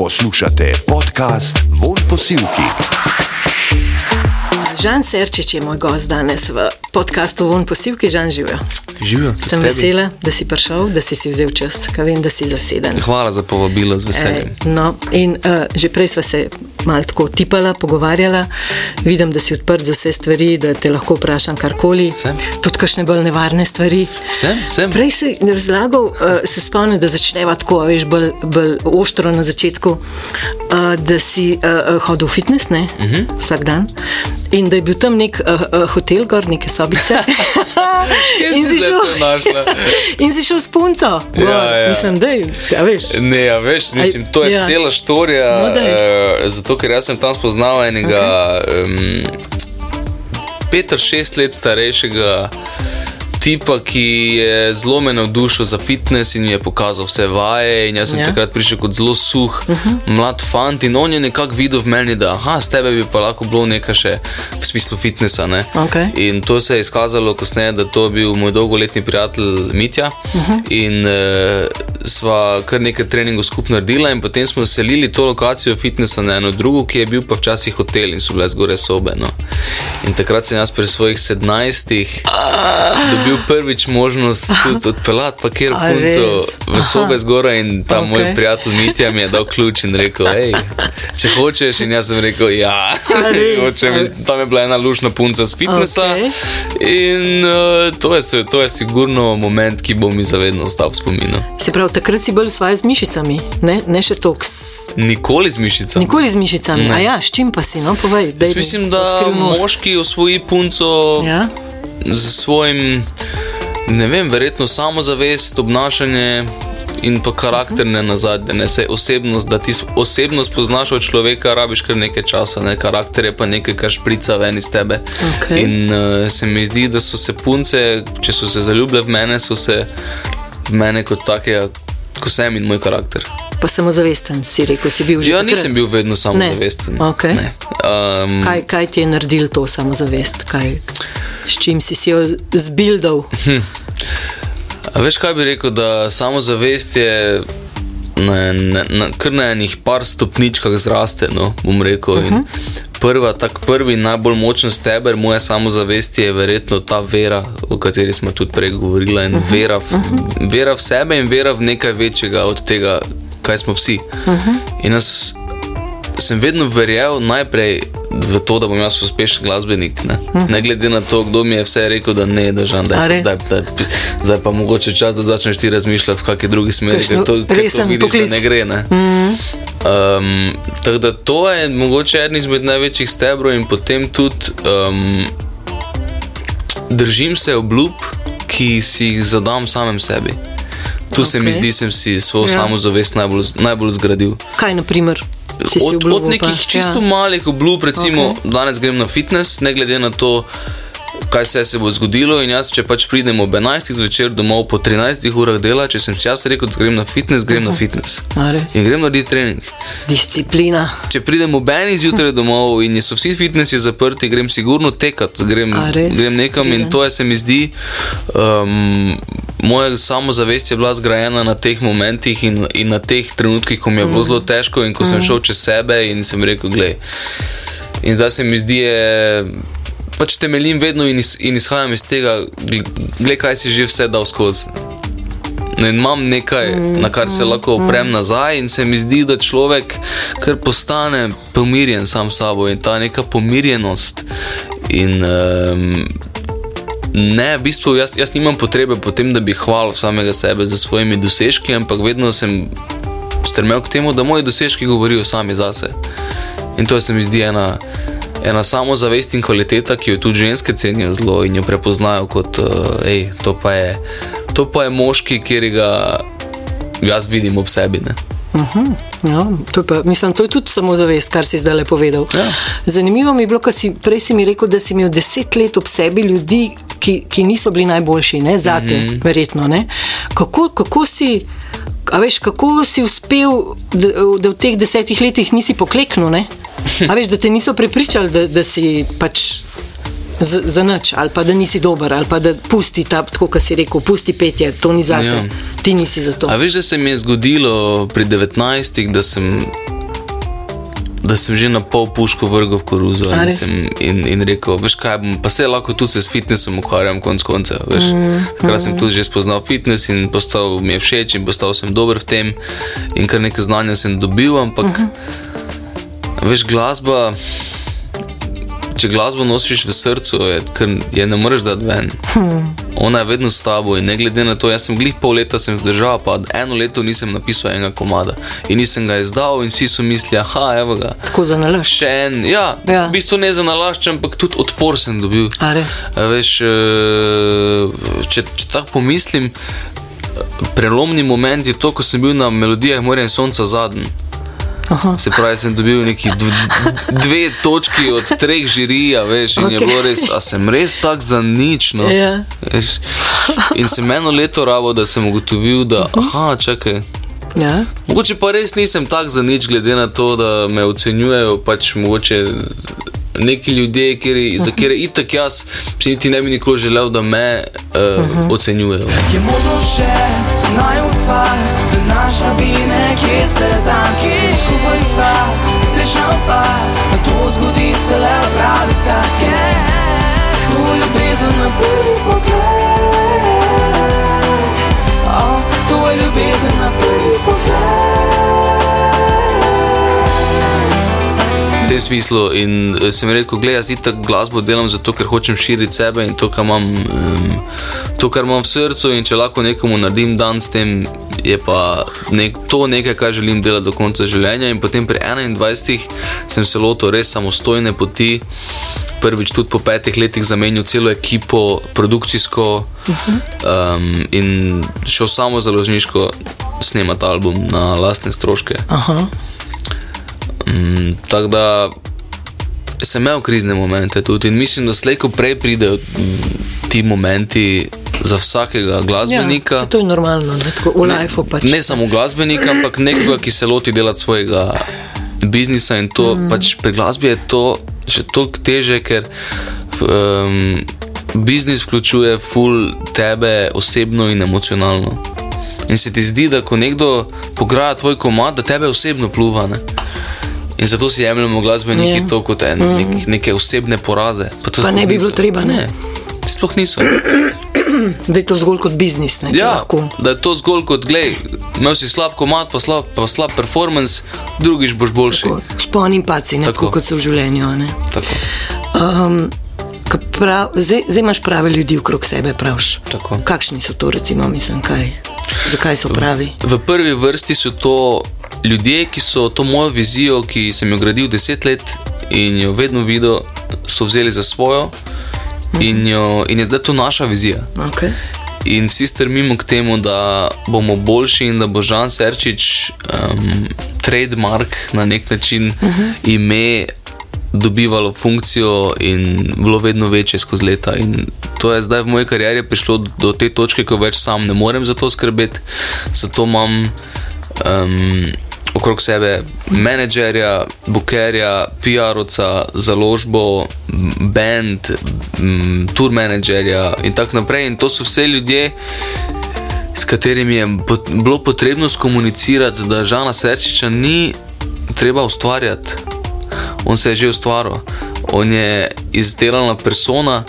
Poslušate podcast Von Posilki. Žan Serčič je moj gost danes v podkastu Von Posilki. Žan živijo. Živijo. Sem tebi. vesela, da si prišel, da si si vzel čas, ker vem, da si zaseden. Hvala za povabilo, z E, veseljem. no, in uh, že prej sva se malo tako tipala, pogovarjala. Vidim, da si odprt za vse stvari, da te lahko vprašam karkoli. Sem. Tudi kakšne bolj nevarne stvari. Sem, sem. Prej si razlagal, uh, se spomnim, da začneva tako, veš, bolj, bolj ostro na začetku, uh, da si uh, hodil v fitness ne, uh Mhm. -huh. vsak dan. In da je bil tam nek uh, uh, hotel, gor neke sobice. in, si šel, in si šel s punco. Ja, ja. Mislim, da je, ja, veš. Ne, ja, veš, mislim, to je ja. cela štorija. No, uh, zato, ker jaz sem tam spoznal enega okay. um, pet ali šest let starejšega tipa, ki je zelo me navdušil za fitness in mi je pokazal vse vaje. In jaz sem Ja. takrat prišel kot zelo suh, uh -huh. mlad fant in on je nekako videl v meni, da aha, s tebe bi pa lahko bilo nekaj še v smislu fitnessa. Ne? Okej. In to se je izkazalo kasneje, da to je bil moj dolgoletni prijatelj Mitja. Uh -huh. In uh, sva kar nekaj treningov skupaj naredila, in potem smo selili to lokacijo fitnessa na eno drugo, ki je bil pa včasih hotel in so bile zgore sobe. No. In takrat sem jaz pri svojih 17 dobil prvič možnost tudi odpeljati pa kjer punco v sobe zgoraj. In ta okay. moj prijatelj Mitja mi je dal ključ in rekel: hej, če hočeš. In jaz sem rekel: ja, hočem. Tam je bila ena lušna punca z fitnessa. Okej. In uh, to, je, to je sigurno moment, ki bo mi zavedno ostal v spominu. Se pravi, takrat si bolj svoje z mišicami, ne, ne še toks. Nikoli z mišicami. Nikoli z mišicami. Ne. A ja, s čim pa si, no, povej. mislim, da moški osvoji punco Ja? Z svojim, ne vem, verjetno samozavest, obnašanje. In pa karakterne na zadnje, ne se osebnost, da ti osebnost poznaš od človeka, rabiš kar nekaj časa, ne karakter je pa nekaj, kar šprica ven iz tebe. Okej. In uh, se mi zdi, da so se punce, če so se zaljubile v mene, so se v mene kot takega, kot sem in moj karakter. Pa samozavesten si rekel, si bil že. Ja, takrat. nisem bil vedno samozavesten. Okej. Ne. Um, Kaj, kaj ti je naredil to samozavest? Kaj, s čim si si jo zbildal? A veš, kaj bi rekel, da samozavest je na, na, na, kar na enih par stopničkah zraste. No, bom rekel. Uh -huh. Prva, tak prvi najbolj močen steber moje samozavesti je verjetno ta vera, o kateri smo tudi prej govorili. Uh -huh. vera, v, uh -huh. vera v sebe in vera v nekaj večjega od tega, kaj smo vsi. Uh -huh. In jaz sem vedno verjel najprej v to, da bom jaz uspešen glasbenik. Ne, ne glede na to, kdo mi je vse rekel, da ne, da žal, A da, da, zdaj pa mogoče čas, da začneš ti razmišljati v kakšni drugi smeri, Kakšno ker to, ker to vidiš, poklic. da ne gre. Ne. Mm. Um, tako da to je mogoče eden izmed največjih stebrov, in potem tudi um, držim se obljub, ki si jih zadam samem sebi. Tu okay. se mi zdi, sem si svojo Ja. samozavest najbolj, najbolj zgradil. Kaj, na primer, Od, obljubil? od nekih pa? čisto ja. malih obljub, recimo, okay. danes grem na fitness, ne glede na to, kaj se, se bo zgodilo. In jaz, če pač pridem ob 11. zvečer domov po 13 urah dela, če sem jaz rekel, da grem na fitness, grem -huh. na fitness. A res? In grem narediti trening. Disciplina. Če pridem ob 1. zjutraj domov in so vsi fitnessi zaprti, grem sigurno tekat, grem, grem nekam in Priden. to je, se mi zdi. Um, Moja samozavest je bila zgrajena na teh momentih in, in na teh trenutkih, ko mi je bilo zelo težko in ko sem šel čez sebe in sem rekel, gledaj. In zdaj se mi zdi, je, pač temeljim vedno in, iz, in izhajam iz tega, gledaj, kaj si že vse dal skozi. In imam nekaj, na kar se lahko oprem nazaj, in se mi zdi, da človek kar postane pomirjen sam s sabo in ta neka pomirjenost. In, um, ne, v bistvu jaz, jaz nimam potrebe po tem, da bi hvalil samega sebe za svojimi dosežki, ampak vedno sem stremel k temu, da moji dosežki govorijo sami zase. In to se mi zdi ena, ena samozavest in kvaliteta, ki jo tudi ženske cenijo zelo in jo prepoznajo kot, uh, hej, to, pa je- to pa je moški, ki ga jaz vidim ob sebi. Ne. Ja, to, je pa, mislim, to je tudi samozavest, kar si zdaj povedal. Ja. Zanimivo mi je bilo, ker si prej si mi rekel, da si imel deset let ob sebi ljudi, ki, ki niso bili najboljši, ne za te, mm -hmm. verjetno. Ne? Kako, kako si. A veš, kako si uspel, da, da v teh desetih letih nisi pokleknil? Ne? A veš, da te niso prepričali, da, da si pač za, za nič, ali pa da nisi dober, ali pa da pusti ta, tako kot si rekel, pusti petje, to ni za te. Ja. Ti nisi za to. A veš, da se mi je zgodilo pri 19, da sem da sem že na pol puško vrgel v koruzo A in, sem, in, in rekel, veš kaj, bom, pa se lahko tu se s fitnessom ukvarjam, konc koncev. Mm, Takrat sem tudi že spoznal fitness in postal mi je všeč in postal sem dober v tem in kar nekaj znanja sem dobil, ampak mm -hmm. veš, glasba. Če glasbo nosiš v srcu, je, kar, je ne moreš dati ven. Hmm. Ona je vedno s tabo in ne glede na to, jaz sem glih pol leta sem vzdržal, pa eno leto nisem napisal enega komada in nisem ga izdal in vsi so mislili, aha, evo ga. Tako za nalaž. Še en, ja, Ja. v bistvu ne za nalašč, ampak tudi odpor sem dobil. A res? A Veš, eh, če, če tako pomislim, prelomni moment je to, ko sem bil na melodijah Morja in Sonca zadnji. Aha. Se pravi, sem dobil neki dv, dv- dve točki od treh žirija, veš, in okay. je bilo res, a sem res tak za nič. No? Ja. Veš, in sem eno leto rabo, da sem ugotovil, da, aha, čakaj. Ja. Mogoče pa res nisem tak za nič, glede na to, da me ocenjujejo pač mogoče neki ljudje, kjeri, za kere itak jaz si niti ne bi nikoli želel, da me uh, ocenjujejo. Je modro še, se naj ukvarja, da naš bi nekje se tam, kje skupaj sva, srečna pa, da to zgodi se le v pravica, je to ljubezen na prvi pogled. Oh, to je ljubezen tem smislu in eh, sem rekel, gledaj, jaz itak glasbo delam zato, ker hočem širiti sebe in to, kar imam, um, to, kar imam v srcu in če lahko nekomu naredim dan s tem, je pa nek, to nekaj, kar želim delati do konca življenja in potem pri 21 sem se lotil res samostojne poti. Prvič tudi po petih letih zamenjal celo ekipo, produkcijsko um, in šel samo založniško snemati album na lastne stroške. Aha. Mm, Tako da sem imel krizne momente tudi in mislim, da slejko prej pridejo mm, ti momenti za vsakega glasbenika. Ja, to je normalno, ne, tako v lifeu pač. Ne samo glasbenika, ampak nekoga, ki se loti delati svojega biznisa in to mm. pač pri glasbi je to še toliko teže, ker um, biznis vključuje ful tebe osebno in emocionalno. In se ti zdi, da ko nekdo pograja tvoj komad, da tebe osebno pluva. Ne? In zato si jemljemo glasbeniki Ja. to kot en, nek, neke osebne poraze. Pa, Pa ne bi bilo niso. treba, ne. Ne, sploh niso. Da je to zgolj kot biznis, ne, Ja, lahko. da je to zgolj kot, gledaj, imel si slab komad, pa slab, pa slab performance, drugič boš boljši. Spon in paci, ne, Tako. tako kot so v življenju. Um, prav, zdaj, zdaj imaš prave ljudi okrog sebe, praviš. Tako. Kakšni so to, recimo, mislim, kaj? Zakaj so pravi? V prvi vrsti so to ljudje, ki so to mojo vizijo, ki sem jo gradil deset let in jo vedno videl, so vzeli za svojo in, jo, in je zdaj to naša vizija. Okay. In vsi strmimo k temu, da bomo boljši in da bo Žan Serčič um, trademark na nek način uh -huh. ime dobivalo funkcijo in bilo vedno večje skozi leta. In to je zdaj v moji karieri prišlo do te točke, ko več sam ne morem za to skrbeti. Zato imam um, okrog sebe menedžerja, bukerja, PR-ovca, založbo, m, band, m, tour menedžerja in tako naprej. In to so vse ljudje, s katerimi je pot- bilo potrebno skomunicirati, da Žana Serčiča ni treba ustvarjati. On se je že ustvaril, on je izdelana persona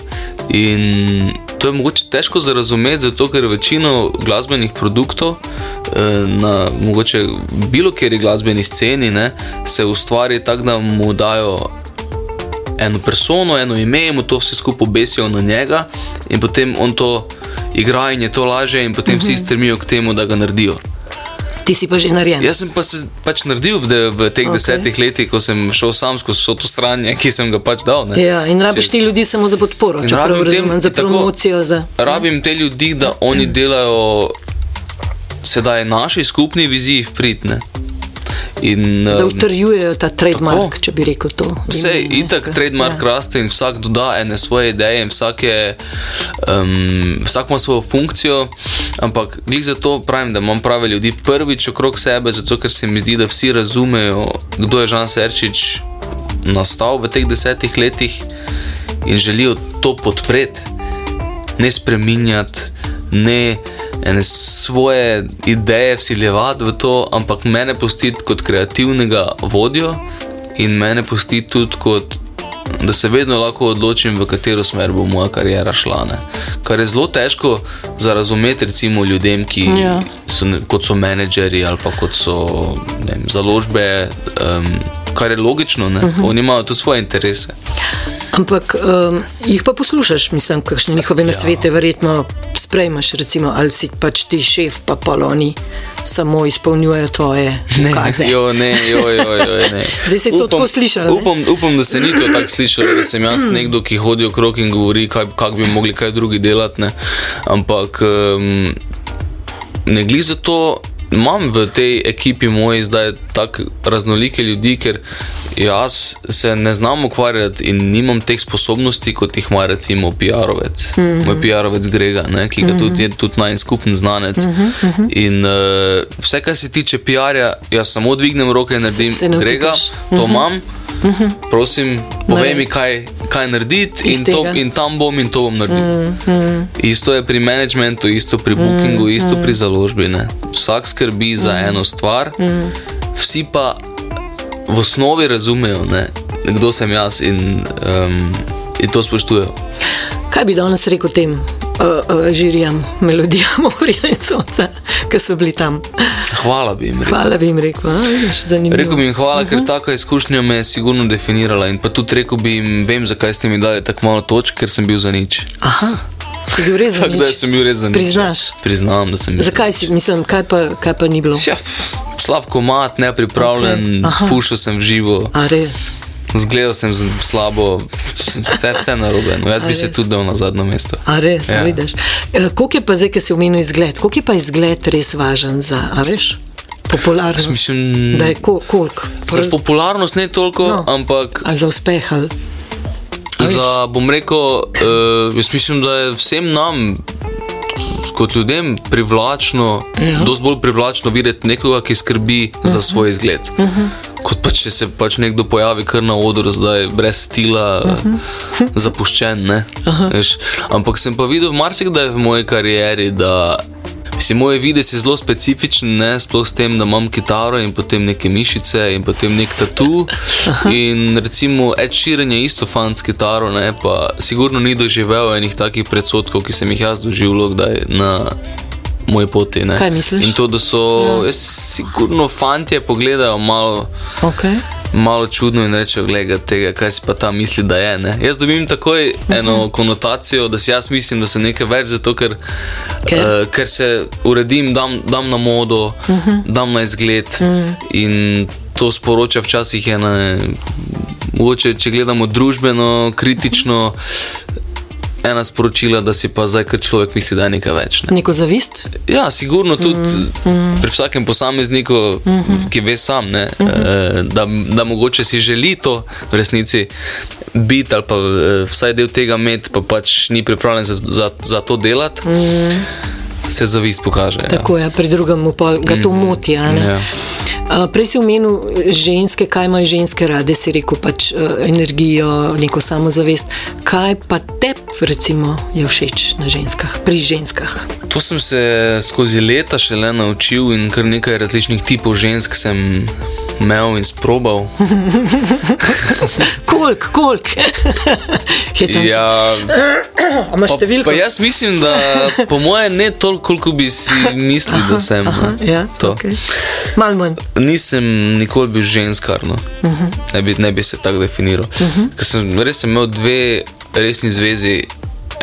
in to je mogoče težko za razumeti, zato ker večino glasbenih produktov eh, na mogoče bilo kjeri glasbeni sceni ne, se ustvari tako, da mu dajo eno persono, eno ime, in mu to vse skupaj obesijo na njega, in potem on to igra in je to laže, in potem vsi strmijo k temu, da ga naredijo. Ti si pa že narejen. Jaz sem pa se pač naredil v, de, v teh okay. desetih letih, ko sem šel sam skozi vso to sranje, ki sem ga pač dal. Ne. Ja, in rabiš Če- ti ljudi samo za podporo, če prav razumem, za tako- promocijo. Za... Rabim te ljudi, da oni delajo sedaj naši skupni viziji vpritne. In, Da um, utrjujejo ta trademark, tako. če bi rekel to. Vse, ne, itak, trademark ja. raste in vsak doda ene svoje ideje, in vsak, je, um, vsak ima svojo funkcijo. Ampak, glej zato pravim, da imam prave ljudi prvič okrog sebe, zato ker se mi zdi, da vsi razumejo, kdo je Žan Serčič nastal v teh desetih letih in želijo to podpreti, ne spreminjati, ne ene svoje ideje vsiljevati v to, ampak mene pustiti kot kreativnega vodjo in mene pusti tudi kot. Da se vedno lahko odločim, v katero smer bo moja karijera šla. Ne. Kar je zelo težko za razumeti, recimo, ljudem, ki Ja. so, ne- kot so menedžerji ali pa kot so ne vem, založbe, um, kar je logično, uh -huh. oni imajo tudi svoje interese. Ampak um, jih pa poslušaš, mislim, kakšne njihove nasvete, ja. verjetno sprejmeš, recimo, ali si pač ti šef, pa poloni samo izpolnjujejo tvoje ukaze. jo, ne, jo, jo, jo, ne. Zdaj se je to tako slišalo? Upam, upam, da se ni to tako slišalo, da sem jaz nekdo, ki hodi okrog in govori, kako bi mogli kaj drugi delati. Ne. Ampak um, ne gli za to. Imam v tej ekipi moji zdaj tako raznolike ljudi, ker jaz se ne znam ukvarjati in nimam teh sposobnosti, kot jih ima recimo PR-ovec. Mm -hmm. Moj PR-ovec Grega, ne, ki ga tudi je tudi naj skupen znanec. Mm -hmm. In uh, vse, kar se tiče PR-ja, jaz samo dvignem roke in naredim se ne Grega, vtikaš. to imam. Prosim, povej Naredi. mi, kaj, kaj narediti, in, to, in tam bom in to bom naredil. Isto je pri managementu, isto pri bookingu, isto pri založbi. Ne. Vsak skrbi za eno stvar, vsi pa v osnovi razumejo, ne, kdo sem jaz in, um, in to spoštujejo. Kaj bi danes rekel tem uh, uh, žirijam, melodijam, morja in sonca, ki so bili tam? Hvala bi jim rekel. Hvala bi jim rekel, a, vidiš, zanimivo. Rekel bi jim hvala, Mhm. ker taka izkušnja me je sigurno definirala in pa tudi rekel bi jim, vem, zakaj ste mi dali tako malo točk, ker sem bil za nič. Aha, si bil res za Tako da nič. sem bil res za nič. Priznaš? Priznam, da sem bil. Zakaj si, mislim, kaj pa, kaj pa ni bilo? Pf, slab komat, nepripravljen, okay. fušil sem v živo, A res? zgledal sem slabo, vse, vse narobe. No, jaz bi se tudi dal na zadnjo mesto. A res, ja. Vidiš. E, Koliko je pa zdaj, ki si omenil izgled, koliko je pa izgled res važen za, a veš, popularnost? Mislim, da je kol, koliko? Za popularnost ne toliko, No. ampak Ali za uspeh? Ali? Za, bom rekel, uh, jaz mislim, da je vsem nam. Kot ljudem privlačno, Ja. dosti bolj privlačno videti nekoga, ki skrbi uh -huh. za svoj izgled. Uh -huh. Kot pa če se pač nekdo pojavi kar na odru, zdaj brez stila, uh -huh. zapuščen. ne, veš. Ampak sem pa videl marsikdaj v moji karieri, da Mislim, moj videz je zelo specifičen, ne? sploh s tem, da imam kitaro in potem neke mišice in potem nek tatu. In recimo Ed Sheeran je isto fan s kitaro, ne? pa sigurno ni doživel enih takih predsotkov, ki sem jih jaz doživel kdaj na moji poti. Ne? Kaj misliš? In to, da so, ja. sigurno fantje pogledajo malo. Okay. Malo čudno in rečejo, gledaj tega, kaj si pa ta misli, da je. Ne? Jaz dobim takoj eno konotacijo, da si jaz mislim, da sem nekaj več, zato ker, Ker? ker? Uh, ker se uredim, dam, dam na modo, uh -huh. dam na izgled uh -huh. in to sporoča včasih ena, mogoče če gledamo družbeno, kritično. Ena sporočila, da si pa zdaj, ker človek misli, da je nekaj več. Ne? Neko zavist? Ja, sigurno tudi mm. pri vsakem posamezniku, mm -hmm. ki ve sam, ne, mm -hmm. da, da mogoče si želi to v resnici biti ali pa eh, vsaj del tega imeti, pa pač ni pripravljen za, za, za to delati, mm. se zavist pokaže. Tako je, pri drugem pa ga to moti. a ne? Ja. Prej si omenil ženske, kaj imajo ženske rade, si rekel pač uh, energijo, neko samozavest. Kaj pa tebi, recimo, je všeč na ženskah, pri ženskah? To sem se skozi leta šele naučil in kar nekaj različnih tipov žensk sem imel in sprobal. Kolik, kolik? Ja, imaš pa, številko? pa jaz mislim, da po moje ne toliko, koliko bi si mislili, da sem. Aha, no. ja, To. okay. Mal manj. Nisem nikoli bil ženskar, no. uh Mhm. -huh. ne, bi, ne bi se tako definiral. Uh -huh. Ker sem res sem imel dve resni zvezi,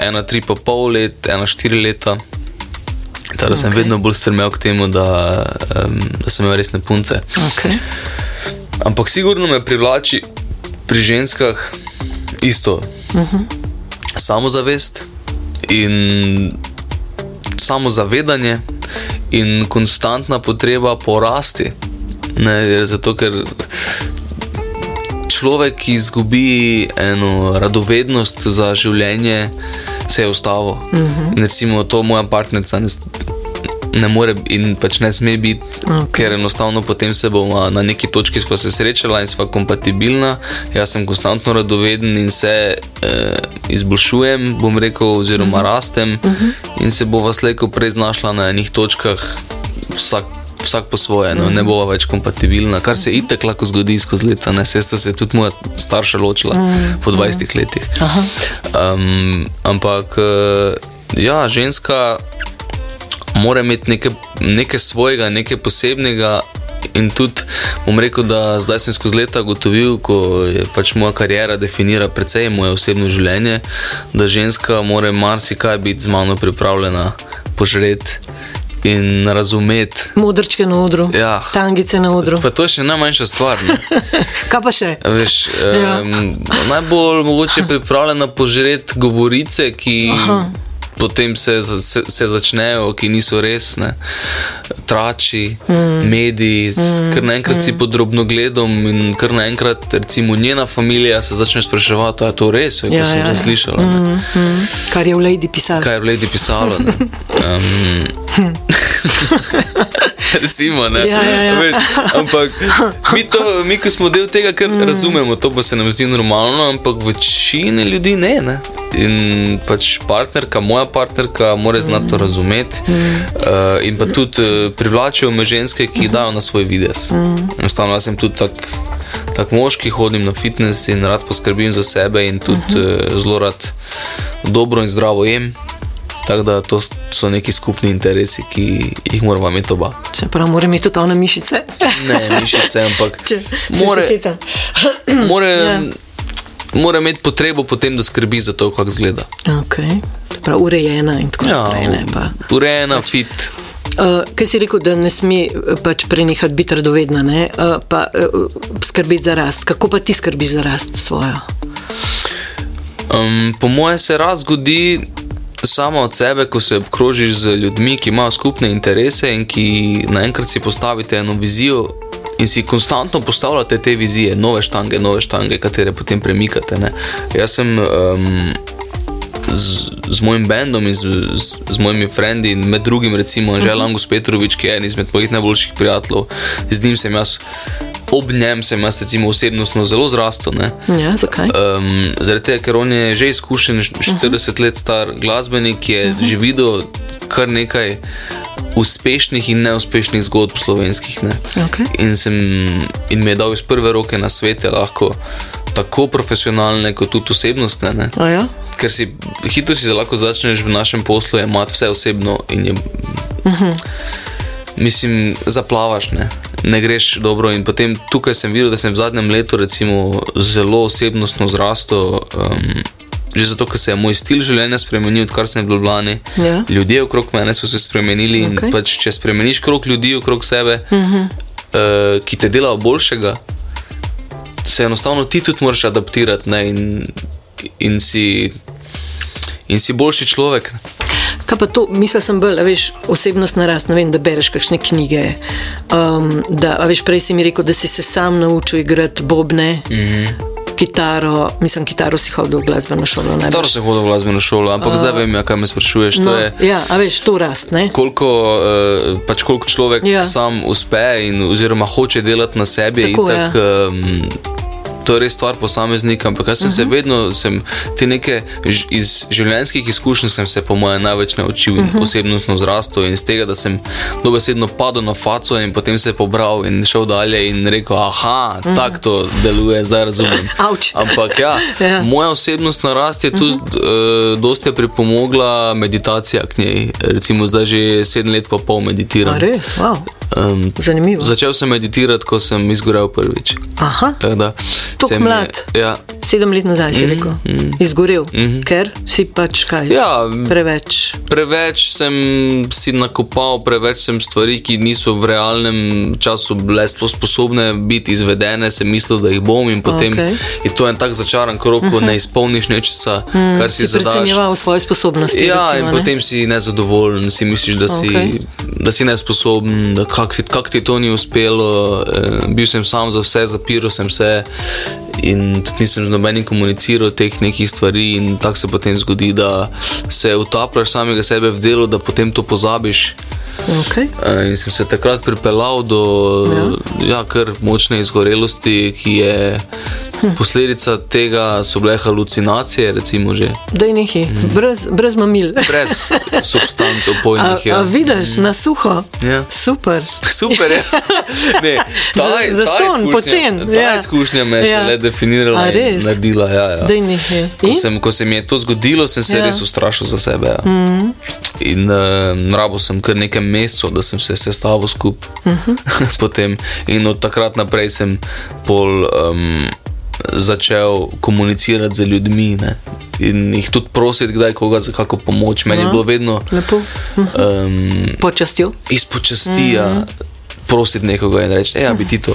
ena tri pa pol let, ena štiri leta. Tako da sem vedno bolj strmel k temu, da, um, da sem imel resne punce. Okay. Ampak sigurno me privlači pri ženskah isto. Uh Mhm. -huh. Samozavest in samozavedanje in konstantna potreba po rasti. Ne, zato, ker človek, izgubi eno radovednost za življenje, se je ustavil. Uh -huh. In recimo to moja partnerica ne, ne more in pač ne sme biti, okay. ker enostavno potem se bomo na neki točki sva se srečala in sva kompatibilna. Jaz sem konstantno radoveden in se eh, izboljšujem, bom rekel, oziroma uh -huh. rastem, uh -huh. in se bova slejko prej znašla na enih točkah, vsak vsak po svoje, no, ne bova več kompatibilna, kar se itek lahko zgodi skozi leta. Ne, saj sta se tudi moja starša ločila po 20 letih. Um, ampak eh, ja, ženska mora imeti nekaj, nekaj svojega, nekaj posebnega. In tudi bom rekel, da zdaj sem skozi leta ugotovil, ko je pač moja karijera definira precej moje osebno življenje, da ženska mora marsikaj biti z mano pripravljena požreti in razumeti. Modrčke na odru, Ja. tangice na odru. Pa to je še najmanjša stvar. Kaj pa še? Veš, Ja. um, najbolj mogoče pripravljena požreti govorice, ki Aha. Potem se, se, se začnejo, ki niso resne. Trači, mm. mediji, mm. kar naenkrat mm. si podrobno gledam in kar naenkrat, recimo, njena družina se začne spraševati, ali je to res, ja, Ja, sem ja, že ja. slišala. ne. Kar je v Lady pisalo. Kaj je v Lady pisalo? ne. Um, recimo, ne. Ja, ja, ja. Veš, ampak mi, to, mi, ko smo del tega, kar mm. razumemo, to pa se nam zdi normalno, ampak večini ljudi ne. ne. In pač partnerka, moja partnerka, mora znati to razumeti. Mm. Uh, in pa tudi uh, privlačijo me ženske, ki jih dajo na svoj videz. Enostavno, jaz sem tudi tak. Tak moški hodim na fitness in rad poskrbim za sebe, in tudi uh -huh. uh, zelo rad dobro in zdravo jem. Tako da to so neki skupni interesi, ki jih moramo imeti oba. Se pravi, mora imeti tudi one mišice. Ne mišice, ampak Če more, more, Ja. mora imeti potrebo potem, da skrbi za to, kako izgleda. Okay. Se pravi, urejena in tako naprej. ne, pa. urejena, fit. Uh, Kaj si rekel, da ne sme eh, pač prenehati biti radovedna, ne? uh, pa uh, skrbeti za rast. Kako pa ti skrbiš za rast svojo? Um, po mojem se raz zgodi samo od sebe, ko se obkrožiš z ljudmi, ki imajo skupne interese in ki naenkrat si postavite eno vizijo. In si konstantno postavljate te vizije, nove štange, nove štange, katere potem premikate. Ne. Jaz sem um, z, z mojim bendom in z, z, z mojimi frendi, in med drugim, recimo, Anžel uh -huh. Angus Petrovič, ki je eden izmed mojih najboljših prijateljev, z njim sem jaz, ob njem sem jaz, recimo, osebnostno zelo zrastel. Ne. Ja, zakaj? Um, zaradi tega, ker on je že izkušen, 40 let star glasbenik, je že videl kar nekaj uspešnih in neuspešnih zgodb slovenskih. Ne. Okej. In, sem, in mi je dal iz prve roke na svete, lahko tako profesionalne, kot tudi osebnostne. Ne. A ja? Ker si hitro si lahko začneš v našem poslu imati vse osebno in je. Mislim, zaplavaš, ne. ne greš dobro. In potem tukaj sem videl, da sem v zadnjem letu recimo, zelo osebnostno zrastel. Um, Že zato, ker se je moj stil življenja spremenil, odkar sem v Ljubljani. Ja. Ljudje okrog mene so se spremenili. Okay. Pač, če spremeniš krog ljudi okrog sebe, uh -huh. uh, ki te delajo boljšega, se enostavno ti tudi moraš adaptirati ne, in, in, si, in si boljši človek. Kaj pa to, mislil sem bolj, veš, osebnost narast, ne vem, da bereš kakšne knjige. Um, da, veš, prej si mi rekel, da si se sam naučil igrati bobne, mm. -hmm. kitaro, mislim, kitaro si hodil v glasbeno šolo. najbrž. Dobro sem hodil v glasbeno šolo, ampak uh, zdaj vem, ja, kaj me sprašuješ. No, je, ja, a veš, to rast, ne? koliko, uh, pač koliko človek Ja. ja. sam uspe in oziroma hoče delati na sebi. Tako, itak, um, to je res stvar posameznika, ampak jaz sem uh -huh. se vedno, sem te neke iz življenjskih izkušenj, sem se po mojem največ naučil in uh -huh. osebnostno zrastel in iz tega, da sem dobesedno padel na faco in potem se pobral in šel dalje in rekel, aha, uh -huh. tako to deluje, zdaj razumem. Ampak ja, Ja. ja. moja osebnostna rast je tudi uh -huh. uh, dosti pripomogla meditacija k njej. Recimo zdaj že sedem let pa pol meditiram. A res, wow. Um, Zanimivo. Začel sem meditirati, ko sem izgorel prvič. Aha, Tako mi je- mlad. Ja, sedem let nazaj si rekel, izgorel, ker si pač kaj. Mhm. ja, Preveč. preveč sem si nakopal, preveč sem stvari, ki niso v realnem času bile sposobne biti izvedene, sem mislil, da jih bom in potem Okej. je to en tak začaran krok, ko ne izpolniš nečesa, kar si, Si zadaš. precenjeval svoje sposobnosti. Ja, recimo, in ne? potem si nezadovoljen, si misliš, da si, okay. da si nesposoben, da kako ti, kak ti to ni uspelo. Eh, bil sem sam za vse, zapiral sem se in tudi nisem z nobenim komuniciral teh nekih stvari. In tako se potem zgodi, da se utapljaš samega sebe v delo, da potem to pozabiš. Okay. Eh, In sem se takrat pripeljal do ja. Ja, kar močne izgorelosti, ki je Posledica tega so bile halucinacije, Da je nekaj, brez, brez mamil. brez substanc A, opojnih. a Ja. vidiš, na suho. Ja. Super. Super je. Ne, ta, Za- za ston, pocen, Ta ja. izkušnja me je Ja. šele definirala A naredila. Ja, ja. Ko, sem, ko se mi je to zgodilo, sem se Ja. ja. res ustrašil za sebe. Ja. Mm. In uh, rabo sem kar nekaj mesecev, da sem se sestavil skupaj. Mm -hmm. In od takrat naprej sem pol. Um, Začel komunicirati z ljudmi ne? in jih tudi prositi, kdaj koga za kakšno pomoč. Meni je Ja. bilo vedno Lepo. um, Počastjo. iz počasti mm -hmm. Prositi nekoga in reči: Ej, bi ti to.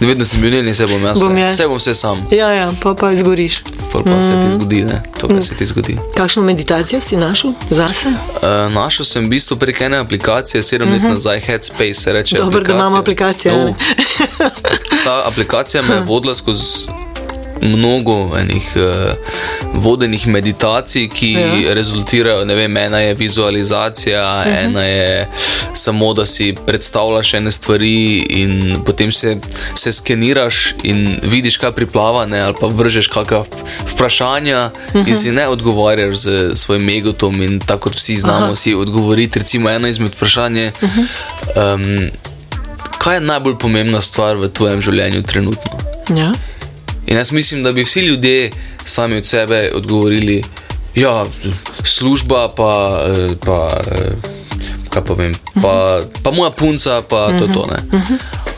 Ne? Vedno sem bil njen, se bom jaz. Bom jaz. Saj bom vse sam. Ja, ja, pa pa izgoriš. Pol pa se ti zgodi, ne? to, kar se ti zgodi. Kakšno meditacijo si našel zase? Uh, našel sem v bistvu prek ene aplikacije, sedem let nazaj, Headspace, se reče. Mhm. Dobro, da imamo aplikacije, Oh, ne. ta aplikacija me je vodila skozi mnogo enih uh, vodenih meditacij, ki Ja. rezultirajo. Ne vem, ena je vizualizacija, uh Mhm. -huh. ena je samo, da si predstavljaš ene stvari in potem se, se skeniraš in vidiš, kaj priplava, ne, ali pa vržeš kakšna vprašanja uh -huh. in si ne odgovarjaš z svojim egotom in tako kot vsi znamo Aha. si odgovoriti. Recimo eno izmed vprašanj je. Uh -huh. um, Kaj je najbolj pomembna stvar v tvojem življenju trenutno? Ja. In jaz mislim, da bi vsi ljudje sami od sebe odgovorili, da ja, služba, pa, eh, pa, eh, kaj pa vem, pa, pa moja punca, pa to je to. Ne.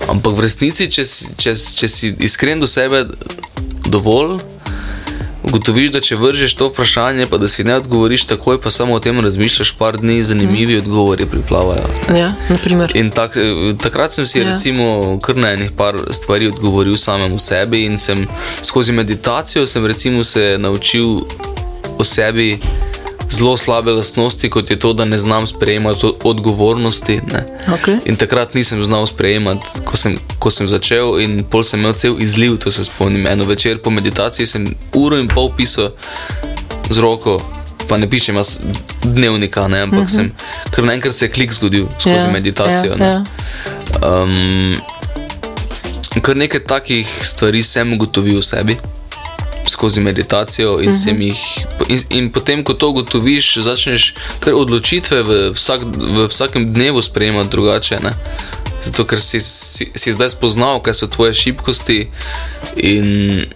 Ampak v resnici, če, če, če si iskren do sebe dovolj, ugotoviš, da če vržeš to vprašanje, pa da si ne odgovoriš takoj, pa samo o tem razmišljaš, par dni zanimivi odgovori priplavajo. ne. Ja, naprimer. In tak, eh, takrat sem si ja. recimo kar na enih par stvari odgovoril samemu sebi in sem skozi meditacijo sem recimo se naučil o sebi zelo slabe lastnosti, kot je to, da ne znam sprejemati odgovornosti. Ne. Okay. In takrat nisem znal sprejemati, ko sem, ko sem začel, in pol sem imel cel izliv, to se spomnim. Eno večer po meditaciji sem uro in pol pisal z roko, pa ne pišem jaz dnevnika, ne, ampak uh -huh. sem kar naenkrat se je klik zgodil skozi Mhm. ja, meditacijo. Ja, ja. Um, kar nekaj takih stvari sem ugotovil v sebi. Skozi meditacijo, in, uh -huh. jih, in, in potem, ko to ugotoviš, začneš kar odločitve v, vsak, v vsakem dnevu sprejemati drugače. Ne? Zato, ker si, si, si zdaj spoznal, kaj so tvoje šibkosti, in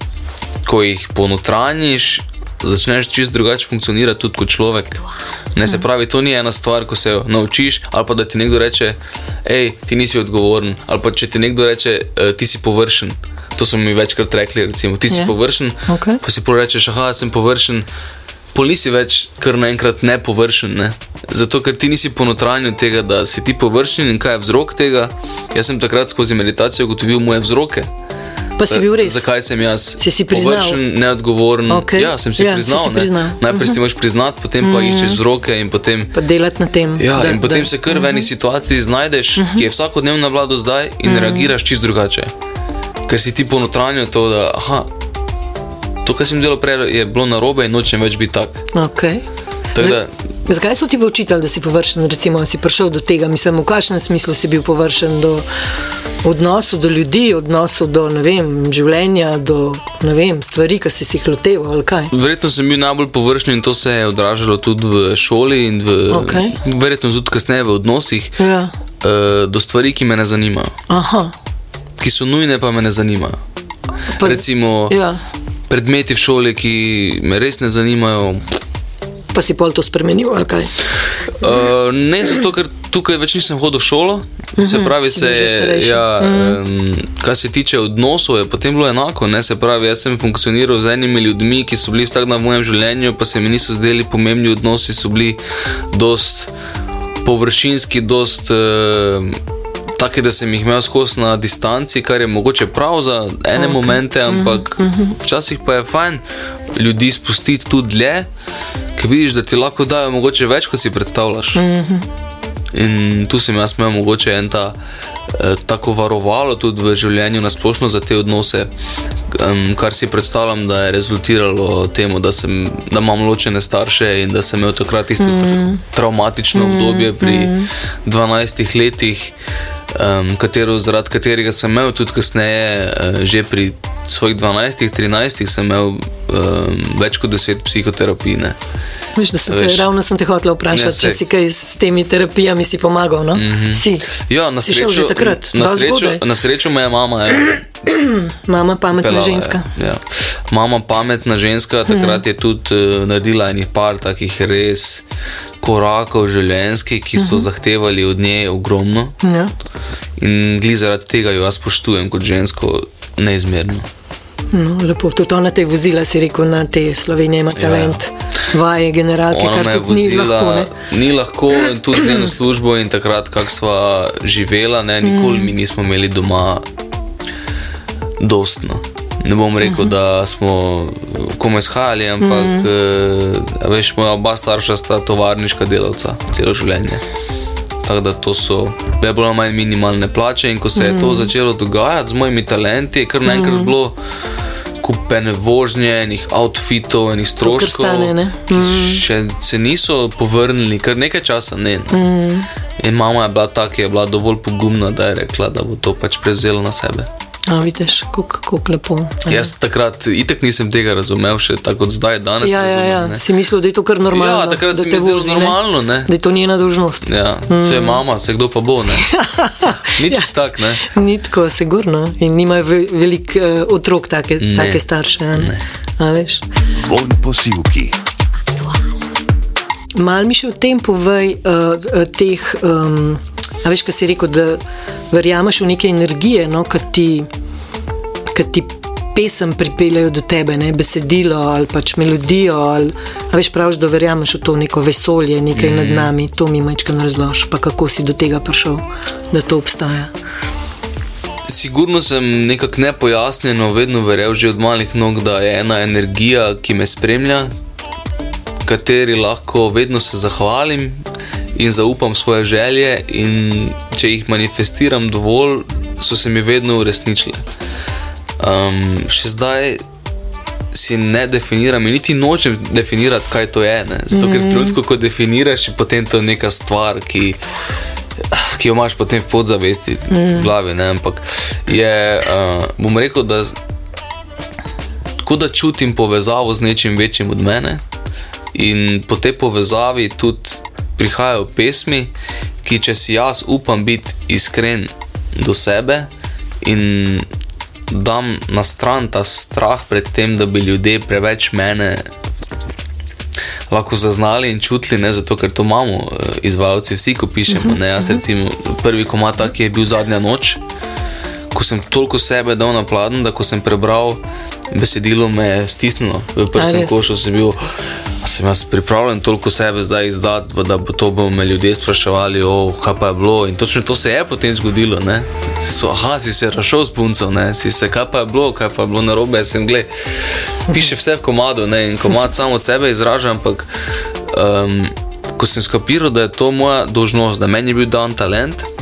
ko jih ponotranjiš, začneš čist drugače funkcionirati tudi kot človek. Ne se pravi, to ni ena stvar, ko se jo naučiš, ali pa da ti nekdo reče, hej, ti nisi odgovoren, ali pa če ti nekdo reče, "Eh, ti si površen. To so mi večkrat rekli, recimo, ti si Ja. površen, Okej. pa si pol rečeš, ah, sem površen. Pol nisi več kar naenkrat ne površen. Ne? Zato, ker ti nisi ponotranil tega, da si ti površen in kaj je vzrok tega. Jaz sem takrat skozi meditacijo ugotovil moje vzroke. Pa si bil res. Zakaj sem jaz Si si priznal? površen, neodgovoren? Okej. Ja, sem si Ja, si priznal. si ne. priznal. Mhm. Najprej si moraš priznati, potem pa iščeš vzroke in potem. Pa delati na tem. Ja, da- in potem da- se kar v eni situaciji znajdeš, ki je vsakodnevna vlada zdaj, in reagiraš čist drugače. Ker si ti ponotranil to, da aha, to, kar sem delal prej, je bilo narobe in nočem več biti tak. Okay. Tako da, Zakaj so ti učitelji, da si površen, recimo, si prišel do tega? Mislim, v kakšnem smislu si bil površen do odnosu do ljudi, odnosu do vem, življenja, do vem, stvari, ki si si jih loteval? Verjetno sem bil najbolj površen in to se je odražalo tudi v šoli in v, Okej. verjetno tudi kasneje v odnosih Ja. uh, do stvari, ki me ne zanimajo, Aha. Ki so nujne, pa me ne zanimajo. Pa- Recimo Ja. predmeti v šoli, ki me res ne zanimajo. Pa si pol to spremenil ali kaj? Uh, ne zato, ker tukaj več nisem hodil v šolo, se pravi, Mhm, si se, bil že starejši. Mhm. ja, um, kar se tiče odnosov, je potem bilo enako. Ne? Se pravi, jaz sem funkcioniral z enimi ljudmi, ki so bili vsak dan v mojem življenju, pa se mi niso zdeli pomembni odnosi, so bili dost površinski, dost. Uh, Take, da sem jih imel skozi na distanci, kar je mogoče prav za ene okay. momente, ampak mm -hmm. včasih pa je fajn ljudi spustiti tudi dlje, ker vidiš, da ti lahko dajo mogoče več, kot si predstavljaš. Mm -hmm. In tu sem jaz imel mogoče en ta eh, tako varovalo tudi v življenju na splošno za te odnose, um, kar si predstavljam, da je rezultiralo temu, da, sem, da imam ločene starše in da sem imel takrat tisto mm. traumatično mm. obdobje pri mm. 12 letih, um, katero, zaradi katerega sem imel tudi kasneje, uh, že pri svojih 12-13 sem imel um, več kot 10 psihoterapij. Ne. Veš, da sem te, ravno sem te hotel vprašati, Ja, če si kaj s temi terapijami si pomagal. No? Mm -hmm. Si. Ja, na Si srečo, takrat, na, srečo, na srečo me je mama ja, Mama pametna pelala, ženska. Ja. Mama pametna ženska, takrat je tudi uh, naredila enih par takih res korakov življenjskih, ki so zahtevali od nje ogromno. Ja. In glede zaradi tega jo jaz spoštujem kot žensko neizmerno. No, lepo, tudi ona te je vozila, si rekel, na te Slovenije ima talent, ja. vaje, generalke, Ona kar je tudi ni lahko. vozila, Ne? ni lahko, tudi z njeno službo in takrat, kako sva živela, ne, nikoli mi nismo imeli doma dostno. Ne bom rekel, da smo komaj shajali, ampak mm. veš, moja oba starša sta tovarniška delavca celo življenje. Tako da to so bile bolj ali manj minimalne plače, in ko se je to začelo dogajati z mojimi talenti, je kar naenkrat bilo kupene vožnje, enih outfitov, enih stroškov, stane, ne? ki še se niso povrnili, kar nekaj časa ne. ne. In mama je bila ta, ki je bila dovolj pogumna, da je rekla, da bo to pač prevzela na sebe. A, vidiš, kako, lepo. ne. Jaz takrat itak nisem tega razumel, še tako kot zdaj, danes. Ja, ja, razumem, ja. ne. Si mislil, da je to kar normalno. Ja, takrat se mi zdelo normalno, ne. Da je to njena dolžnost. Ja, mm. se je mama, se kdo pa bo, ne. Ni Ja. čist tak, ne. Ni tako, sigurno. In nimajo ve- veliko uh, otrok, take, Ne. take starše. a Ne. A, veš. Von posilki. Mal mi še o tem povej, uh, teh, um, a veš, kaj si rekel, da verjameš v neke energije, no, ki ti, ki ti pesem pripeljejo do tebe, ne, besedilo ali pač melodijo. Ali, a veš, praviš, da verjameš v to neko vesolje, nekaj mm. nad nami, to mi majčkano razloži, pa kako si do tega prišel, da to obstaja. Sigurno sem nekako nepojasnjeno vedno verjel že od malih nog, da je ena energija, ki me spremlja, kateri lahko vedno se zahvalim in zaupam svoje želje, in če jih manifestiram dovolj, so se mi vedno uresničile. Um, še zdaj si ne definiram in niti nočem definirati, kaj to je. Ne? Zato, ker v trenutku, ko definiraš, je potem to neka stvar, ki, ki jo imaš potem v podzavesti, v glavi. Ne? Ampak je, uh, bom rekel, da tako da čutim povezavo z nečim večjim od mene, in po tej povezavi tudi prihajajo pesmi, ki če si jaz upam biti iskren do sebe in dam na stran ta strah pred tem, da bi ljudje preveč mene lahko zaznali in čutili, ne zato, ker to imamo, eh, izvajalci, vsi, ko pišemo. Ne, jaz, recimo, prvi komat, tak je bil zadnja noč, ko sem toliko sebe dal na pladen, da ko sem prebral besedilo, me je stisnilo v prstem košu, sem bil. Sem jaz pripravljen toliko sebe zdaj izdati, da bo to bo me ljudje spraševali, oh, kaj pa je bilo. In točno to se je potem zgodilo. Ne? Si so, aha, si se rašel s punco, ne? si se, kaj pa je bilo, kaj pa je bilo narobe. Sem, gled, piše vse v komadu ne? in komad samo od sebe izraža, ampak um, ko sem skapiral, da je to moja dožnost, da meni je bil dan talent.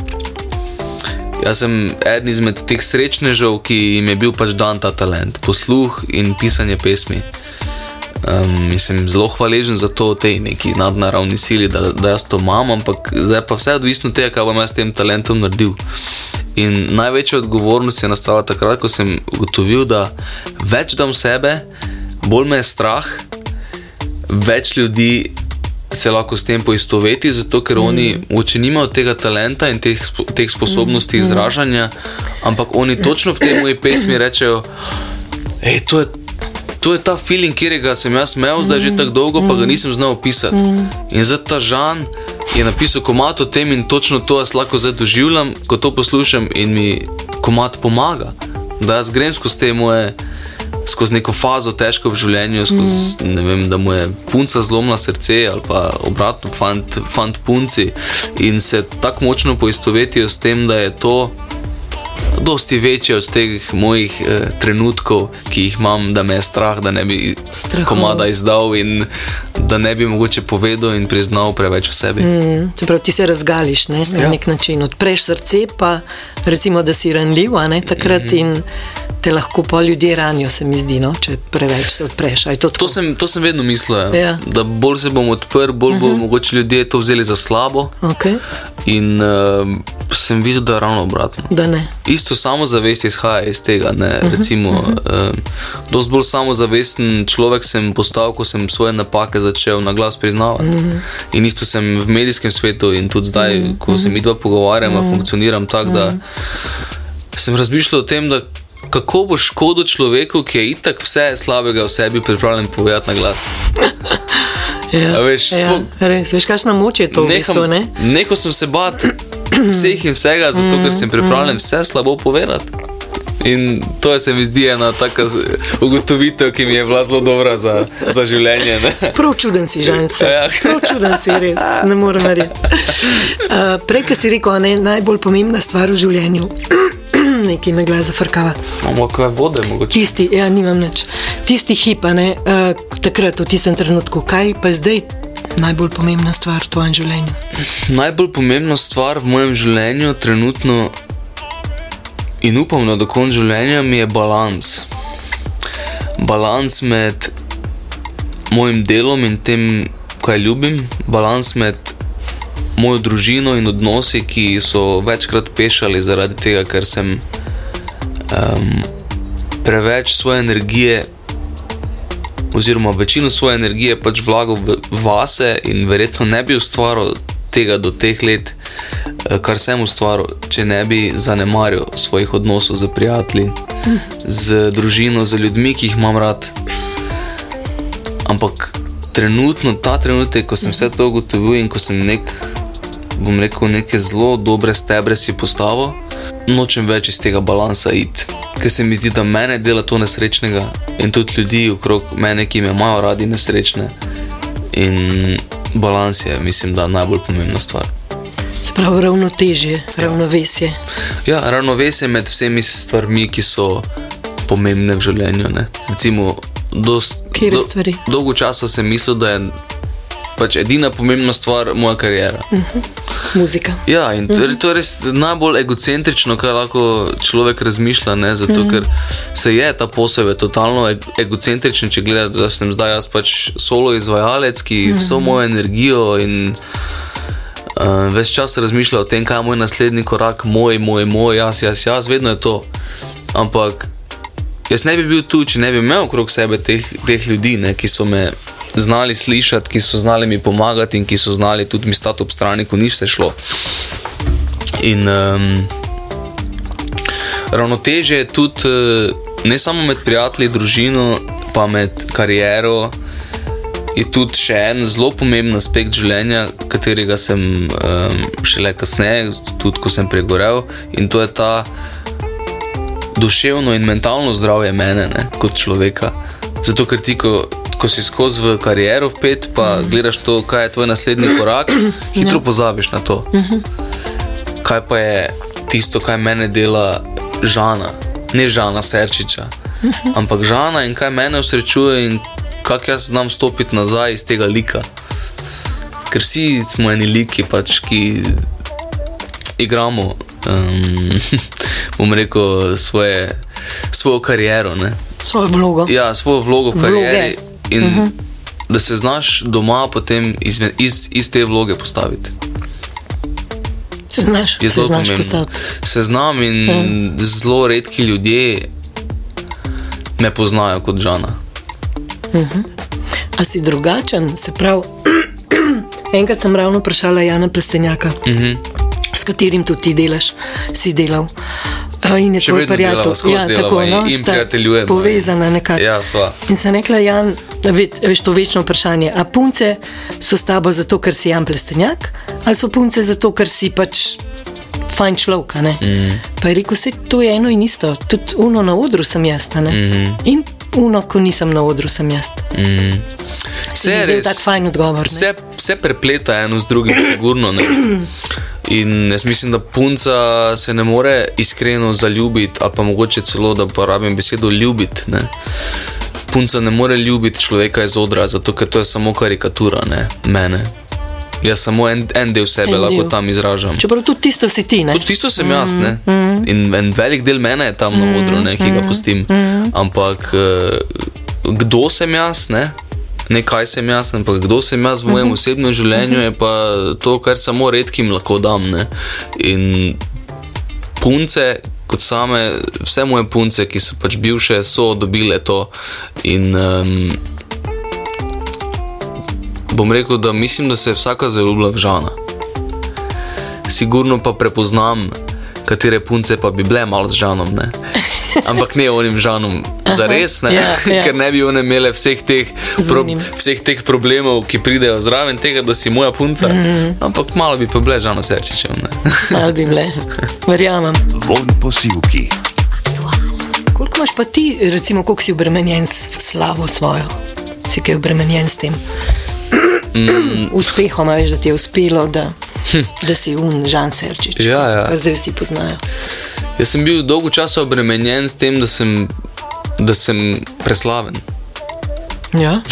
Jaz sem eden izmed teh srečnežev, ki jim je bil pač dan ta talent, posluh in pisanje pesmi. Um, sem zelo hvaležen za to, tej neki nadnaravni sili, da, da jaz to imam, ampak zdaj pa vse odvisno od tega, kaj bom jaz s tem talentom naredil. In največja odgovornost je nastala takrat, ko sem ugotovil, da več dam sebe, bolj me je strah, več ljudi se lahko s tem poistoveti, zato ker mm. oni oče nimajo tega talenta in teh, teh sposobnosti mm. izražanja, ampak oni točno v tej moji pesmi rečejo, hej, to je. To je ta feeling, kjer ga sem jaz imel, zdaj že tako dolgo, pa ga nisem znal opisati. In zdaj ta Žan je napisal komat o tem in točno to jaz lahko zdaj doživljam, ko to poslušam in mi komat pomaga. Da jaz grem skozi te moje, skozi neko fazo težko v življenju, skozi, ne vem, da mu je punca zlomila srce ali pa obratno, fant, fant punci in se tako močno poistovetijo s tem, da je to dosti večje od teh mojih eh, trenutkov, ki jih imam, da me je strah, da ne bi Strahov. komada izdal in da ne bi mogoče povedal in priznal preveč o sebi. Mm. Se pravi, ti se razgališ ne, na Ja. nek način, odpreš srce, pa recimo, da si ranljiv, ne takrat mm -hmm. in te lahko pa ljudje ranijo, se mi zdi, no? če preveč se odpreš. To? To sem, to sem vedno mislil, ja. Ja. da bolj se bom odprl, bolj uh -huh. bo mogoče ljudje to vzeli za slabo. okay. In uh, sem videl, da je ravno obratno. Da ne. Isto samozavest izhaja iz tega. Ne? Recimo, uh, dosti bolj samozavesten človek sem postal, ko sem svoje napake začel na glas priznavati. In isto sem v medijskem svetu in tudi zdaj, ko se mi dva pogovarjamo, funkcioniram tako, da sem razmišljal o tem, da kako bo škodo človeku, ki je itak vse slabega v sebi pripravljen povedati na glas. Ja, veš, ja, sploh- res, veš, kakšna moč je to v bistvu, ne? Nehal sem se bati vseh in vsega, zato ker sem pripravljen vse slabo povedati. In to je, se mi zdi ena taka ugotovitev, ki mi je bila zelo dobra za, za življenje. Ne? Prav čuden si, Žanca. Ja. Prav čuden si, res. Ne morem verjeti. Uh, prej, ki si rekel, a ne, najbolj pomembna stvar v življenju. Nekaj me gleda zafrkava. Imamo kaj vode, mogoče. Tisti, ja, nimam nič. Tisti hip, ne, uh, takrat, v tistem trenutku, kaj pa zdaj najbolj pomembna stvar v tvojem življenju? Najbolj pomembna stvar v mojem življenju trenutno in upam, da do konca življenja mi je balans. Balans med mojim delom in tem, kaj ljubim, balans med mojo družino in odnosi, ki so večkrat pešali zaradi tega, ker sem um, preveč svoje energije, oziroma večino svoje energije pač vlagal v vase in verjetno ne bi ustvaril tega do teh let, eh, kar sem ustvaril, če ne bi zanemaril svojih odnosov z prijatelji, z družino, z ljudmi, ki jih imam rad. Ampak trenutno, ta trenutek, ko sem vse to ugotovil in ko sem nek, bom rekel, neke zelo dobre stebre si postavil, nočem več iz tega balansa iti. Ker se mi zdi, da mene dela to nesrečnega in tudi ljudi okrog mene, ki me imajo radi nesrečne. In balans je, mislim, da najbolj pomembna stvar. Se pravi, ravnotežje, ravnovesje. Ja, ravnovesje med vsemi stvarmi, ki so pomembne v življenju. Ne. Recimo, dost, stvari? dolgo časa sem mislil, da je pač edina pomembna stvar moja karijera. Muzika. Ja, in to, to je res najbolj egocentrično, kar lahko človek razmišlja. Ne? Zato, ker se je ta posel je totalno eg egocentričen, če gledaš, da sem zdaj jaz pač solo izvajalec, ki vso mojo energijo in uh, ves čas razmišlja o tem, kaj je moj naslednji korak, moj, moj, moj, jaz, jaz, jaz, vedno je to. Ampak jaz ne bi bil tu, če ne bi imel okrog sebe teh, teh ljudi, ne, ki so me znali slišati, ki so znali mi pomagati in ki so znali tudi mi stati ob strani, ko ni vse šlo. In um, ravnoteže je tudi eh, ne samo med prijatelji, družino, pa med kariero. Je tudi še en zelo pomemben aspekt življenja, katerega sem um, šele kasneje, tudi ko sem pregorel, in to je ta duševno in mentalno zdravje mene ne, kot človeka. Zato, ker ti, ko, ko si skozi v kariero vpet, pa gledaš to, kaj je tvoj naslednji korak, hitro pozabiš na to. Kaj pa je tisto, kar mene dela žana, ne žana Serčiča, ampak žana in kaj mene usrečuje in kako jaz znam stopiti nazaj iz tega lika. Ker vsi smo eni liki, pač, ki igramo, um, bom rekel, svoje, svojo kariero. Ne? Svojo vlogo. Ja, svojo vlogo v Vloge. In uh -huh. da se znaš doma potem iz, iz, iz te vloge postaviti. Se znaš, Je se zelo pomembno. Se znam in ja. zelo redki ljudje me poznajo kot žana. A si drugačen, se pravi. Enkrat sem ravno vprašala Jana Plestenjaka, uh Mhm. -huh. s katerim tudi ti delaš, si delal. In je Še tvoj vedno prijatelj, ja, delava tako, in- no, in prijateljujemo. Povezana nekako. Ja, sva. In sem rekla, Jan, veš to večno vprašanje. A punce so s tabo zato, ker si Jan Plestenjak, ali so punce zato, ker si pač fajn človek? Mm. Pa je rekel, se to je eno in isto. Tudi uno na odru sem jaz. ne. Mhm. In uno, ko nisem na odru, sem jaz. Se mi zdel tak fajn odgovor. ne. Vse, vse prepleta eno z drugim, sigurno. Ne? In jaz mislim, da punca se ne more iskreno zaljubiti, ali pa mogoče celo, da uporabim besedo ljubiti. Ne? Punca ne more ljubiti človeka iz odra, zato ker to je samo karikatura ne? mene. Jaz samo en, en del sebe En lahko del. tam izražam. Čeprav tudi tisto si ti, ne? Tudi tisto sem jaz, ne. Mm, In en velik del mene je tam na odru, ne, ki ga pustim. mm. Ampak eh, kdo sem jaz, ne? Ne kaj sem jaz, ampak kdo sem jaz v mojem osebnem življenju, je pa to, kar samo redkim lahko dam. Ne? In punce, kot same, vse moje punce, ki so pač bivše, so dobile to. In um, bom rekel, da mislim, da se je vsaka zaljubila v žana. Sigurno pa prepoznam, katere punce pa bi bile malo z žanom. Ne? Ampak ne onim žanom, za res, ne? ja, ja. ker ne bi one imele vseh teh, pro, vseh teh problemov, ki pridejo zraven tega, da si moja punca. Mm. Ampak malo bi pa bile žano srčičev. Ali bi bile, verjamem. Von posilki. Koliko imaš pa ti, recimo, koliko si obremenjen s slavo svojo? Si kaj obremenjen s tem? Mm. Uspehom, veš, da ti je uspelo, da, da si un, žan serčič. Ja, ja. Zdaj vsi poznajo. Jaz sem bil dolgo časa obremenjen s tem, da sem, da sem preslaven. Ja.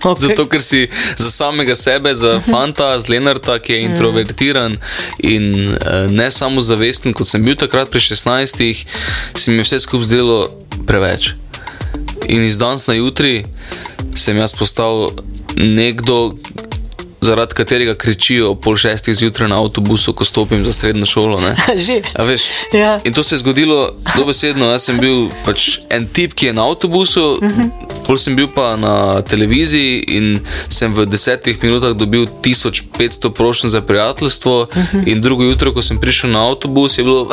Okay. Zato, ker si za samega sebe, za fanta, z Lenarta, ki je introvertiran in uh, ne samo zavesten, kot sem bil takrat pri 16, se mi je vse skupaj zdelo preveč. In iz danes na jutri sem jaz postal nekdo, zaradi katerega kričijo pol šestih zjutraj na avtobusu, ko stopim za srednjo šolo. Ne? Že. A veš, Ja. In to se je zgodilo dobesedno. Jaz sem bil pač en tip, ki je na avtobusu, uh -huh. pol sem bil pa na televiziji in sem v desetih minutah dobil 1500 prošenj za prijateljstvo. Uh -huh. In drugo jutro, ko sem prišel na avtobus, je bilo.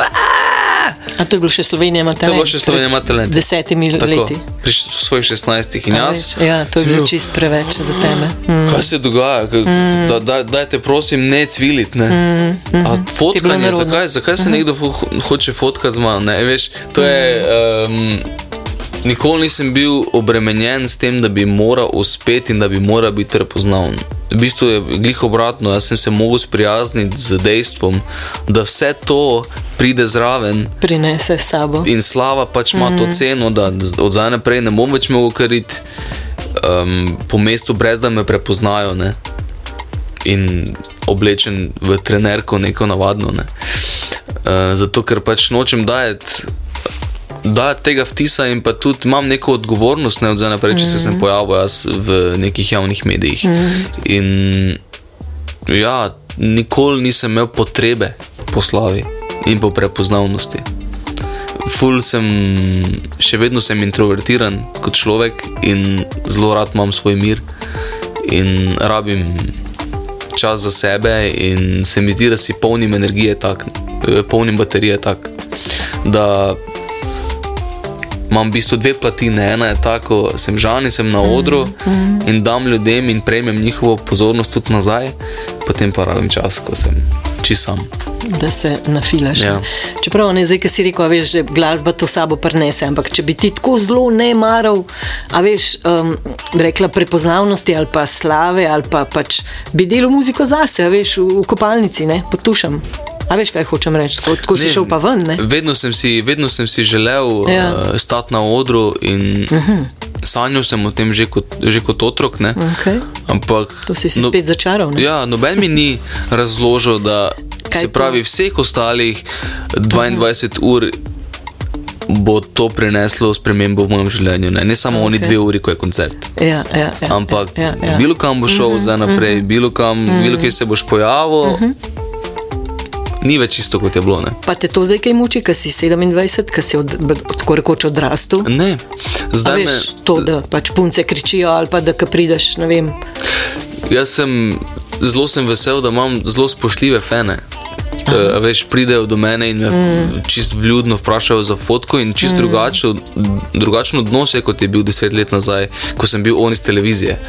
A to je bilo še Slovenija, ima talent. To je bilo še Slovenija ima talent. Desetimi Tako, leti. pri svojih 16 in jaz. veš, Ja, to je bilo bil, čist preveč za tebe. Mm. Kaj se dogaja? Kaj, da, da, dajte, prosim, ne cviliti. Ne. Mm, Ti A fotkanje, zakaj, zakaj se nekdo ho- hoče fotkati z mano? Ne, veš, to je. Um, nikoli nisem bil obremenjen s tem, da bi moral uspeti in da bi moral biti prepoznaven. V bistvu je glih obratno, jaz sem se mogel sprijazniti z dejstvom, da vse to pride zraven Prinese s sabo. in slava pač ima mm. to ceno, da od zdaj naprej ne bom več mogel kariti um, po mestu, brez da me prepoznajo. Ne? In oblečen v trenerko, neko navadno. Ne? Uh, zato, ker pač nočem dajati. Da, tega vtisa in pa tudi imam neko odgovornost, ne od zdaj naprej, če se sem pojavil jaz v nekih javnih medijih. In ja, nikoli nisem imel potrebe po slavi in po prepoznavnosti. Ful sem, še vedno sem introvertiran kot človek in zelo rad imam svoj mir in rabim čas za sebe in se mi zdi, da si polnim energije tak, eh, polnim baterije tak, da imam v bistvu dve platine. Ena je ta, ko sem žan in sem na odru in dam ljudem in prejmem njihovo pozornost tudi nazaj, potem pa rabim čas, ko sem čisam. da se nafilaš. Ja. Čeprav ne zdaj, ki si rekel, veš, da glasba to sabo prenese, ampak če bi ti tako zelo ne maral, a veš, um, rekla prepoznavnosti ali pa slave, ali pa pač bi delal muziko zase, a veš, v, v kopalnici, ne, potušam. A veš, kaj hočem reči, tako, tako si Ne, šel pa ven, ne? Vedno sem si, vedno sem si želel Ja. ja. uh, stati na odru in uh -huh. sanjal sem o tem že kot, že kot otrok. Ne? Okay. Ampak To si si no, spet začaral, ne? Ja, noben mi ni razložil, da Kaj se to? pravi vseh ostalih 22 ur. Bo to prineslo spremembo v mojem življenju, ne, ne samo okay. oni dve uri, ko je koncert. Ja, ja, ja, Ampak ja, ja. bilo kam bo šel zdaj naprej, bilo kam, bilo kje se boš pojavil, ni več isto, kot je bilo. Ne. Pa te to zdaj kaj muči, ker si 27, ker si od, od, tako rekoč odrastel? Ne, zdaj me. veš, to, da pač punce kričijo, ali pa da prideš, ne vem. Jaz sem zelo sem vesel, da imam zelo spoštljive fene. Uh, veš, pridejo do mene in me mm. čist vljudno vprašajo za fotko, in čist mm. drugačen, drugačen odnos je, kot je bil deset let nazaj, ko sem bil on iz televizije.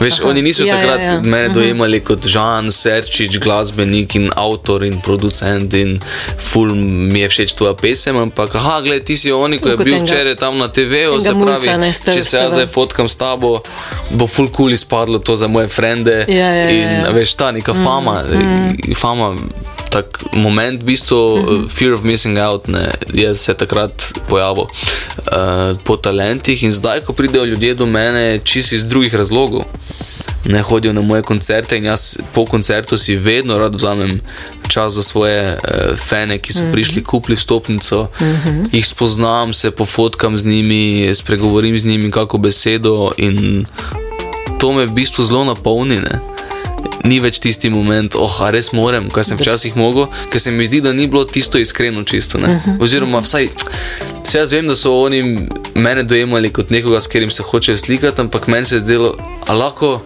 Veš, Aha. oni niso Ja, ja, takrat ja. mene dojemali kot Žan, Serčič, glasbenik in avtor in producent in ful mi je všeč tvoja pesem, ampak aha, gledaj, ti si oni, ko je bil včeraj tam na TV-u, se pravi, če se jaz zdaj fotkam s tabo, bo ful kul cool izpadlo to za moje frende. Ja, ja, ja, in ja. veš, ta neka fama, mm. fama. Tak moment, v bistvu, mm. fear of missing out, ne, je se takrat pojavil uh, po talentih, in zdaj, ko pridejo ljudje do mene, čist iz drugih razlogov. ne hodijo na moje koncerte in jaz po koncertu si vedno rad vzamem čas za svoje uh, fane, ki so prišli, kupili stopnico, jih spoznam, se pofotkam z njimi, spregovorim z njimi kako besedo in to me v bistvu zelo napolni. Ne? Ni več tisti moment, oh, a res morem, kar sem včasih mogel, ker se mi zdi, da ni bilo tisto iskreno čisto. ne. Oziroma, vsaj, se jaz vem, da so oni mene dojemali kot nekoga, s katerim se hočejo slikati, ampak meni se je zdelo, a lahko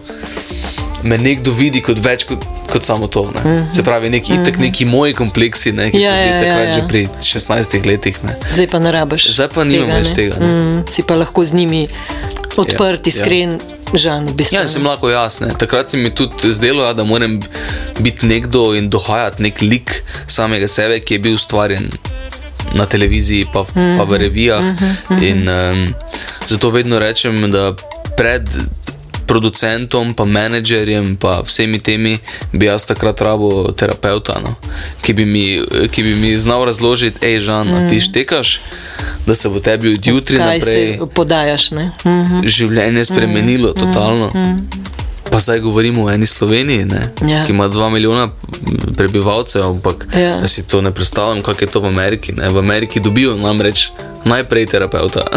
me nekdo vidi kot več kot, kot samo to. Ne. Se pravi, neki, itak neki moji kompleksi, ne, ki Ja, so ja, bili ja, takrat ja. že pri 16 letih. Ne. Zdaj pa ne rabiš. Zdaj pa nimam več ne. tega, ne. Mm, si pa lahko z njimi odprt, Ja, iskren, žan. V bistvu, Ja, sem lahko jasne. Takrat se mi tudi zdelo, ja, da moram biti nekdo in dohajati nek lik samega sebe, ki je bil ustvarjen na televiziji, pa, v- pa v revijah. In um, zato vedno rečem, da pred producentom, pa menedžerjem, pa vsemi temi bi jaz takrat rabo terapeuta, no, ki, bi mi, ki bi mi znal razložiti, hej, Žan, a ti štekaš, da se bo tebi od jutri Kaj naprej podajaš? Ne? Mm. življenje spremenilo, mm, totalno. Mm, pa zdaj govorimo o eni Sloveniji, ne, Ja. ki ima dva milijona prebivalcev, ampak Ja. si to ne predstavljam, kako je to v Ameriki. Ne. V Ameriki dobijo namreč najprej terapeuta.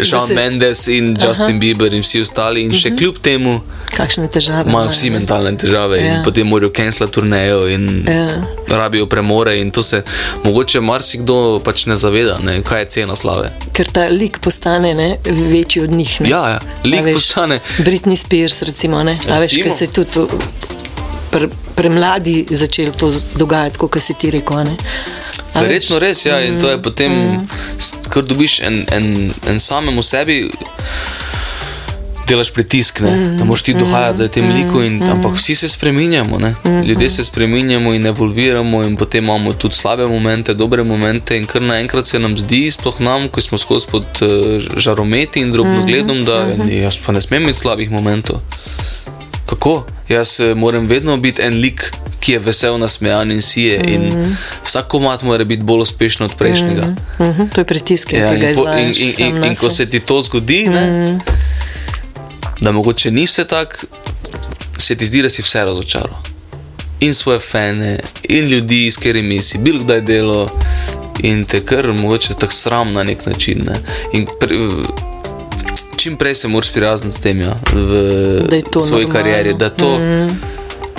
Shawn se- Mendes in Justin Bieber in vsi ostali, in še kljub temu Kakšne težave? imajo vsi ne? mentalne težave Ja. in potem morajo cancelati turnejo in Ja. rabijo premore. In to se mogoče marsikdo pač ne zaveda, ne, kaj je cena slave. Ker ta lik postane ne, večji od njih. Ne? Ja, ja, lik postane. Britney Spears, recimo, ne? A veš, Recimo. ki se je tudi v- pre, premladi začel to z- dogajati, kot si ti rekel. Verjetno res, ja, in to je potem, mm. ker dobiš en, en, en samemu sebi. Delaš pritisk, ne? Mm, da moraš ti dohajati za tem liku, in, ampak vsi se spremenjamo, ne? Mm, ljudje se spremenjamo in evolviramo, in potem imamo tudi slabe momente, dobre momente. In kar naenkrat se nam zdi, sploh nam, ko smo skozi pod uh, žarometi in drobnogledom, da Mm-hmm. ne, jaz pa ne smem imeti slabih momentov. Kako? Jaz eh, moram vedno biti en lik, ki je vesel, nasmejan in sije. Mm. In vsak komat mora biti bolj uspešen od prejšnjega. Mm. Mhm, to je pritisk, ki Ja, ga in, po, in, izvajaš. in, sam in, in nase. ko se ti to zgodi, ne, mm. Da mogoče ni vse tako, se ti zdi, da si vse razočaral. In svoje fane, in ljudi, s katerimi si bil kdaj delo, in te kar mogoče tako sram na nek način. Ne. In Pre, čim prej se moraš sprijazniti s tem, ja, v svoji normalno. karieri, da to mm.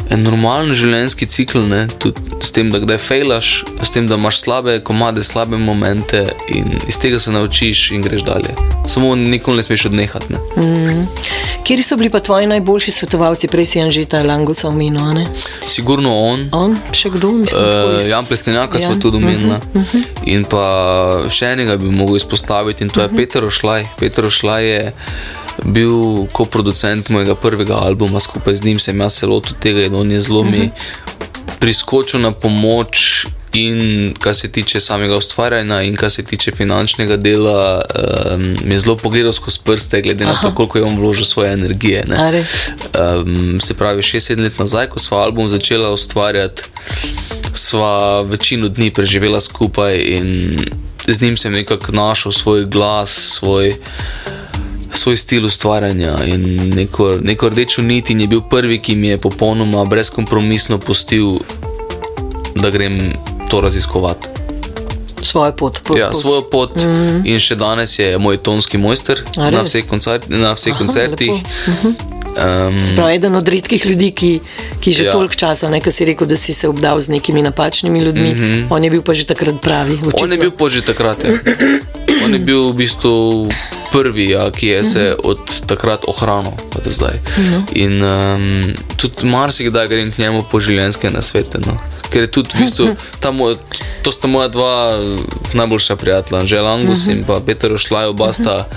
En normalen življenjski cikl, ne, tudi s tem, da kdaj fejlaš, s tem, da imaš slabe komade, slabe momente in iz tega se naučiš in greš dalje. Samo nikoli ne smeš odnehati. Ne. Kje so bili pa tvoji najboljši svetovalci, prej si Anžeta Langusa omenil? Sigurno on. On, še kdo? Mislim, Uh, iz- Jan Plestenjaka smo Ja. tudi omenili. In pa še enega bi mogel izpostaviti, in to je Peter Ošlaj. Peter Ošlaj je bil koproducent mojega prvega albuma, skupaj z njim sem jaz se lotil tega in on je zelo mi priskočil na pomoč. In kar se tiče samega ustvarjanja, in kar se tiče finančnega dela, um, mi je zelo pogledal skozi prste, glede na to, koliko je on vložil svoje energije. Um, se pravi, 6-7 let nazaj, ko smo album začela ustvarjati, sva večino dni preživela skupaj in z njim sem nekako našel svoj glas, svoj, svoj stil ustvarjanja in neko, neko rdečo nit. In je bil prvi, ki mi je popolnoma brezkompromisno pustil, da grem to raziskovati. Svojo pot. po- Ja, svojo pot mm -hmm. in še danes je moj tonski mojster A na vseh, koncert, na vseh Aha, koncertih. lepo. Um, Prav, eden od redkih ljudi, ki, ki že ja. Toliko časa, ne, ki si rekel, da si se obdal z nekimi napačnimi ljudmi, mm -hmm. on je bil pa že takrat pravi. On je očitno. bil pa že takrat. Ja. On je bil v bistvu prvi, ja, ki je se od takrat ohranil, pa do zdaj. No. In um, tudi marsikdaj grem k njemu po življenjske nasvete. No. Ker je tudi v bistvu, ta moj, to sta moja dva eh, najboljša prijatelja, Anžel Angus uh -huh. in pa Peter Ošlaj, oba sta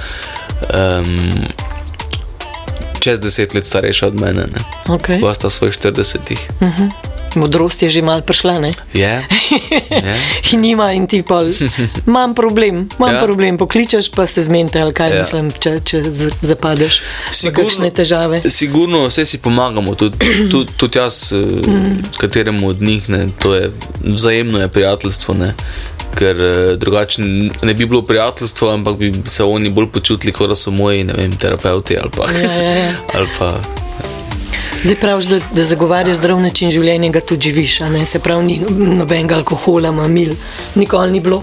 um, čez deset let starejša od mene. Ne. Okay. Oba sta v svojih 40-ih. Modrost je že mal prišla, ne? Je. je. In nima in ti pol. Imam problem, imam Ja. problem. Pokličeš pa se zmenite, ali kaj Ja. mislim, če, če zapadeš kakšne težave. Sigurno vse si pomagamo, tudi, tudi, tudi jaz, mm. kateremu od njih, ne, to je vzajemno je prijateljstvo. Ne. Ker eh, drugače ne bi bilo prijateljstvo, ampak bi se oni bolj počutili, kot da so moji ne vem, terapeuti ali pa. Ja, ja, ja. ali pa Zdaj praviš, da, da zagovarjaš zdrav način življenja, ga tudi živiš, ne se pravi, ni nobenega alkohola, mamil, nikoli ni bilo.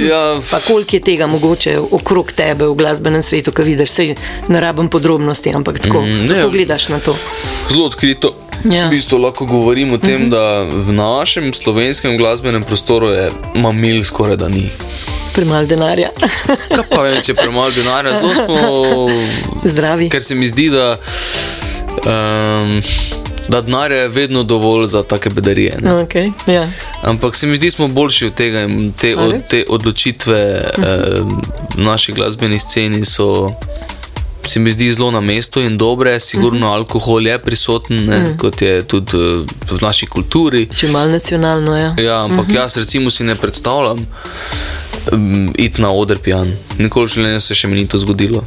ja, Pa koliko je tega mogoče okrog tebe v glasbenem svetu, ki vidiš, sej ne rabim podrobnosti, ampak tako, Mm, mm, ne. kako gledaš na to. zelo odkrito. Ja. V bistvu lahko govorim o tem, uh -huh. da v našem slovenskem glasbenem prostoru je mamil skoraj da ni. Premalo denarja, Kaj pa vem, če je premalo denarja, zelo smo zdravi. ker se mi zdi, da, um, da denarja je vedno dovolj za take bedarije. Ne? Okay, ja. Ampak se mi zdi, da smo boljši od tega in te, od, te odločitve um, naši glasbeni sceni so. Se mi zdi zelo na mestu in dobre, sigurno alkohol je prisoten, ne, kot je tudi eh, v naši kulturi. Če malo nacionalno, ja. Ja, ampak jaz recimo si ne predstavljam um, iti na oder pijan. Nikoli v življenju se še mi ni to zgodilo.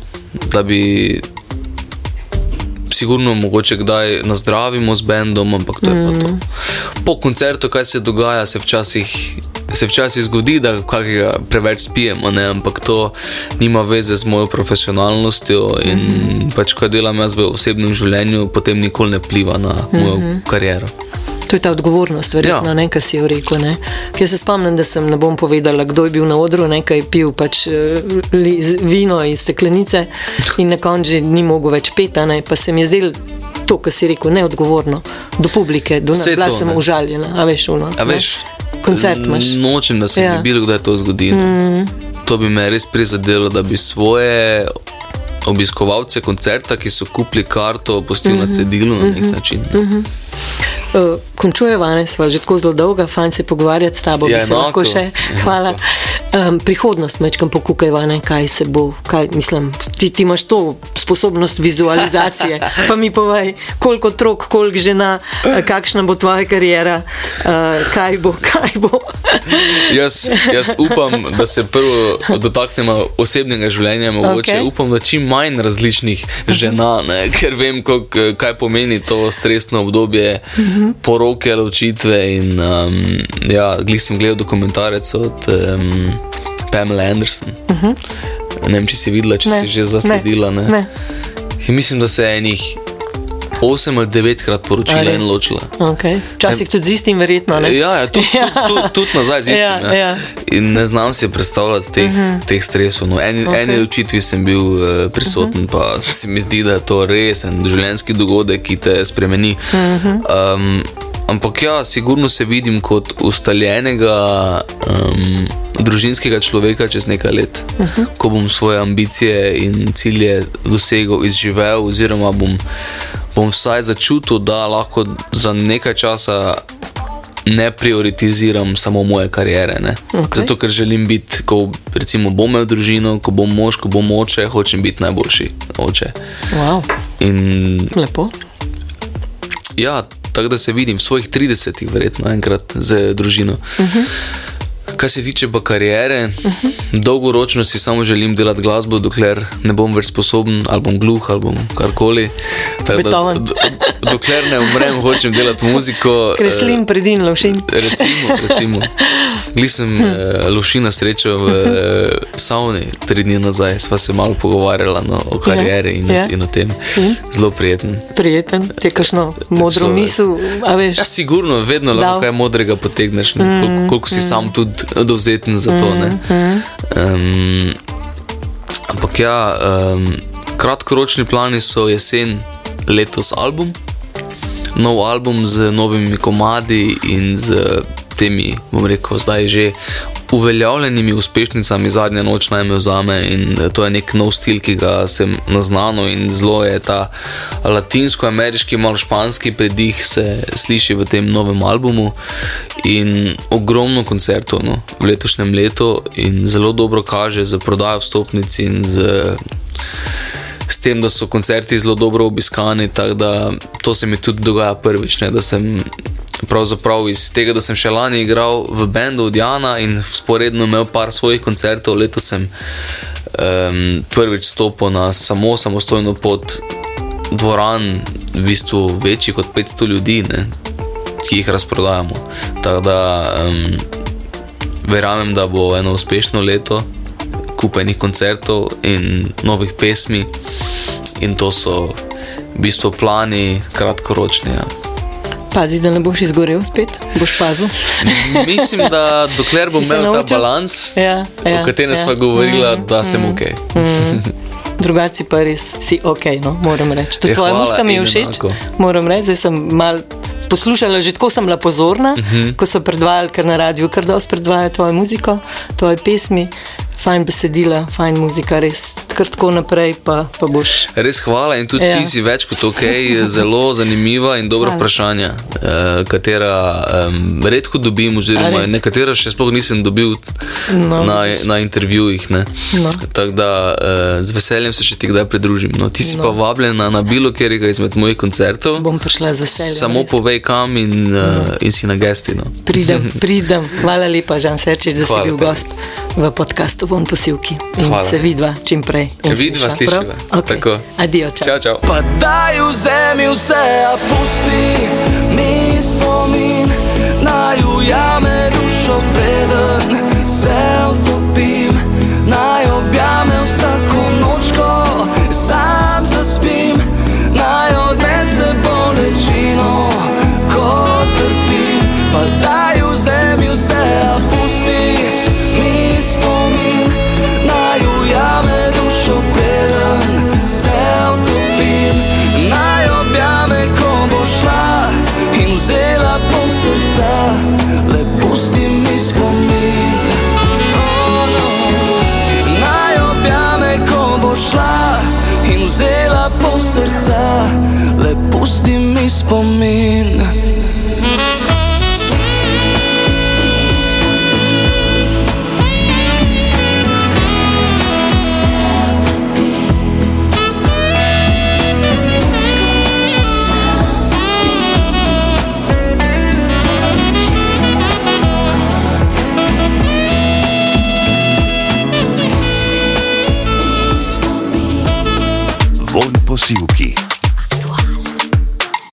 Da bi sigurno mogoče kdaj nazdravimo z bendom, ampak to je pa to. Po koncertu, kaj se dogaja, se včasih. Se včasih zgodi, da kakega preveč spijemo, ne? ampak to nima veze z mojo profesionalnostjo. In pač, ko delam jaz v osebnem življenju, potem nikoli ne pliva na mojo mm -hmm. kariero. To je ta odgovornost, verjetno, Ja. ne, kar si jo rekel. Ne. Ker se spomnim, da sem ne bom povedala, kdo je bil na odru, nekaj pil pač eh, li, vino iz steklenice in na koncu ni mogel več peta, ne. pa se mi je zdelo to, kar si rekel, neodgovorno do publike, do nas. Bila to, sem ne. užaljena, a veš, ono. A ne. veš, Koncert imaš. Nočem, da se ja. Mi bilo kdaj to zgodi. Mm. To bi me res prizadelo, da bi svoje obiskovalce koncerta, ki so kupili karto, pustil mm -hmm. na cedilu na nek način. Mm -hmm. Uh, končujeva, ne, sva že tako zelo dolga, fajn se pogovarjati s tabo, Ja, bi se lahko enako, še. Hvala. Um, prihodnost mečkam pokukajva, ne, kaj se bo, kaj, mislim, ti, ti imaš to sposobnost vizualizacije, pa mi povej, koliko otrok, koliko žena, eh, kakšna bo tvoja karijera, uh, kaj bo, kaj bo. Jaz, jaz upam, da se prvo dotaknemo osebnega življenja, mogoče okay. Upam, da čim manj različnih žena, ne, ker vem, kolik, kaj pomeni to stresno obdobje poroke, ločitve. In, um, ja, glih sem gledal dokumentarec od um, Pamela Anderson. Ne vem, če si videla, če Ne, si že zasledila. Ne. ne. In mislim, da se je enih osem ali devetkrat poročila A res? in ločila. Okay. Včasih tudi z istim, verjetno. Ne? Ja, ja tudi tud, tud, tud nazaj z istim. Ja, ja, ja. In ne znam si predstavljati teh, uh -huh. teh stresov. No, en, okay. Eni ločitvi sem bil uh, prisoten, uh -huh. pa se mi zdi, da je to res en življenjski dogodek, ki te spremeni. Uh -huh. um, ampak ja, sigurno se vidim kot ustaljenega. Um, Družinskega človeka čez nekaj let, uh -huh. ko bom svoje ambicije in cilje dosegel, izživel, oziroma bom, bom vsaj začutil, da lahko za nekaj časa ne prioritiziram samo moje kariere. ne. Okej. Zato, ker želim biti, ko recimo, bom imel družino, ko bom mož, ko bom oče, hočem biti najboljši oče. Wow, In lepo. ja, tako da se vidim v svojih 30-ih, verjetno enkrat z družino. Uh -huh. Kar se tiče pa kariere, uh -huh. dolgoročno si samo želim delati glasbo, dokler ne bom več sposoben, ali bom gluh, ali bom karkoli. Tako Beethoven. do, dokler ne umrem, hočem delati muziko. eh, Kreslin, predin, lovšin. Recimo, recimo. Gli sem Hm. uh, Lušina srečal v uh, savni tri dni nazaj, sva se malo pogovarjala no, o karieri in, ja. in o tem. In? Zelo prijeten. Prijeten, te kašno modro človek. misel, a veš. Ja, sigurno, vedno lahko kaj modrega potegneš, mm, koliko, koliko si mm. sam tudi dovzeten za to. ne. Um, ampak ja, um, kratkoročni plani so jesen letos album, nov album z novimi komadi in z temi, bom rekel, zdaj že uveljavljenimi uspešnicami zadnja noč naj me vzame in eh, to je nek nov stil, ki ga sem naznano in zelo je ta latinsko-ameriški, malo španski predih se sliši v tem novem albumu in ogromno koncertov no, v letošnjem letu in zelo dobro kaže z prodajo vstopnic in z s tem, da so koncerti zelo dobro obiskani. Tako da to se mi tudi dogaja prvič, ne, da sem. Pravzaprav iz tega, da sem še lani igral v bendu od Jana in sporedno imel par svojih koncertov, letos sem um, prvič stopil na samo samostojno pot dvoran, v bistvu večji kot 500 ljudi, ne, ki jih razprodajamo. Tako da um, verjamem, da bo eno uspešno leto, kupenih koncertov in novih pesmi, in to so v bistvu plani kratkoročni. Ja. Pazi, da ne boš izgorel spet, boš pazil. Mislim, da dokler bom imel ta balans, Ja, ja, o katerem ja. smo govorili, Mm, da sem ok. Drugače pa res si ok, no, moram reči. Tudi Ja, tvoja muska mi je všeč. enako. Moram reči, zdaj sem mal poslušala, že tako sem bila pozorna, uh Mhm. -huh. ko so predvajali, ker na radiju kar dosti predvajajo tvojo muziko, tvoje pesmi, fajn besedila, fajn muzika, res tako naprej, pa, pa boš. Res hvala in tudi Ja. ti si več kot ok, zelo zanimiva in dobra Hvala. vprašanja, eh, katera um, redko dobim, oziroma nekatera še sploh nisem dobil No, na, na intervjujih. ne. No. Tako da eh, z veseljem se še ti kdaj pridružim. No, ti si No. pa vabljena na bilo katerega izmed mojih koncertov. Bom prišla z veseljem. Samo res. povej kam in, uh, in si na gesti. No. Pridem, pridem. Hvala lepa, Žan Serčič, da si Hvala bil tebi. gost v podkastu Von posilki. In Hvala. se vidva čim prej. In Vidva, slišva, prav? slišiva. Okay. Tako. Adijo, čau. Čau, čau. Pa daj vzemi vse, a pusti mi spomin, naj ujame dušo preden se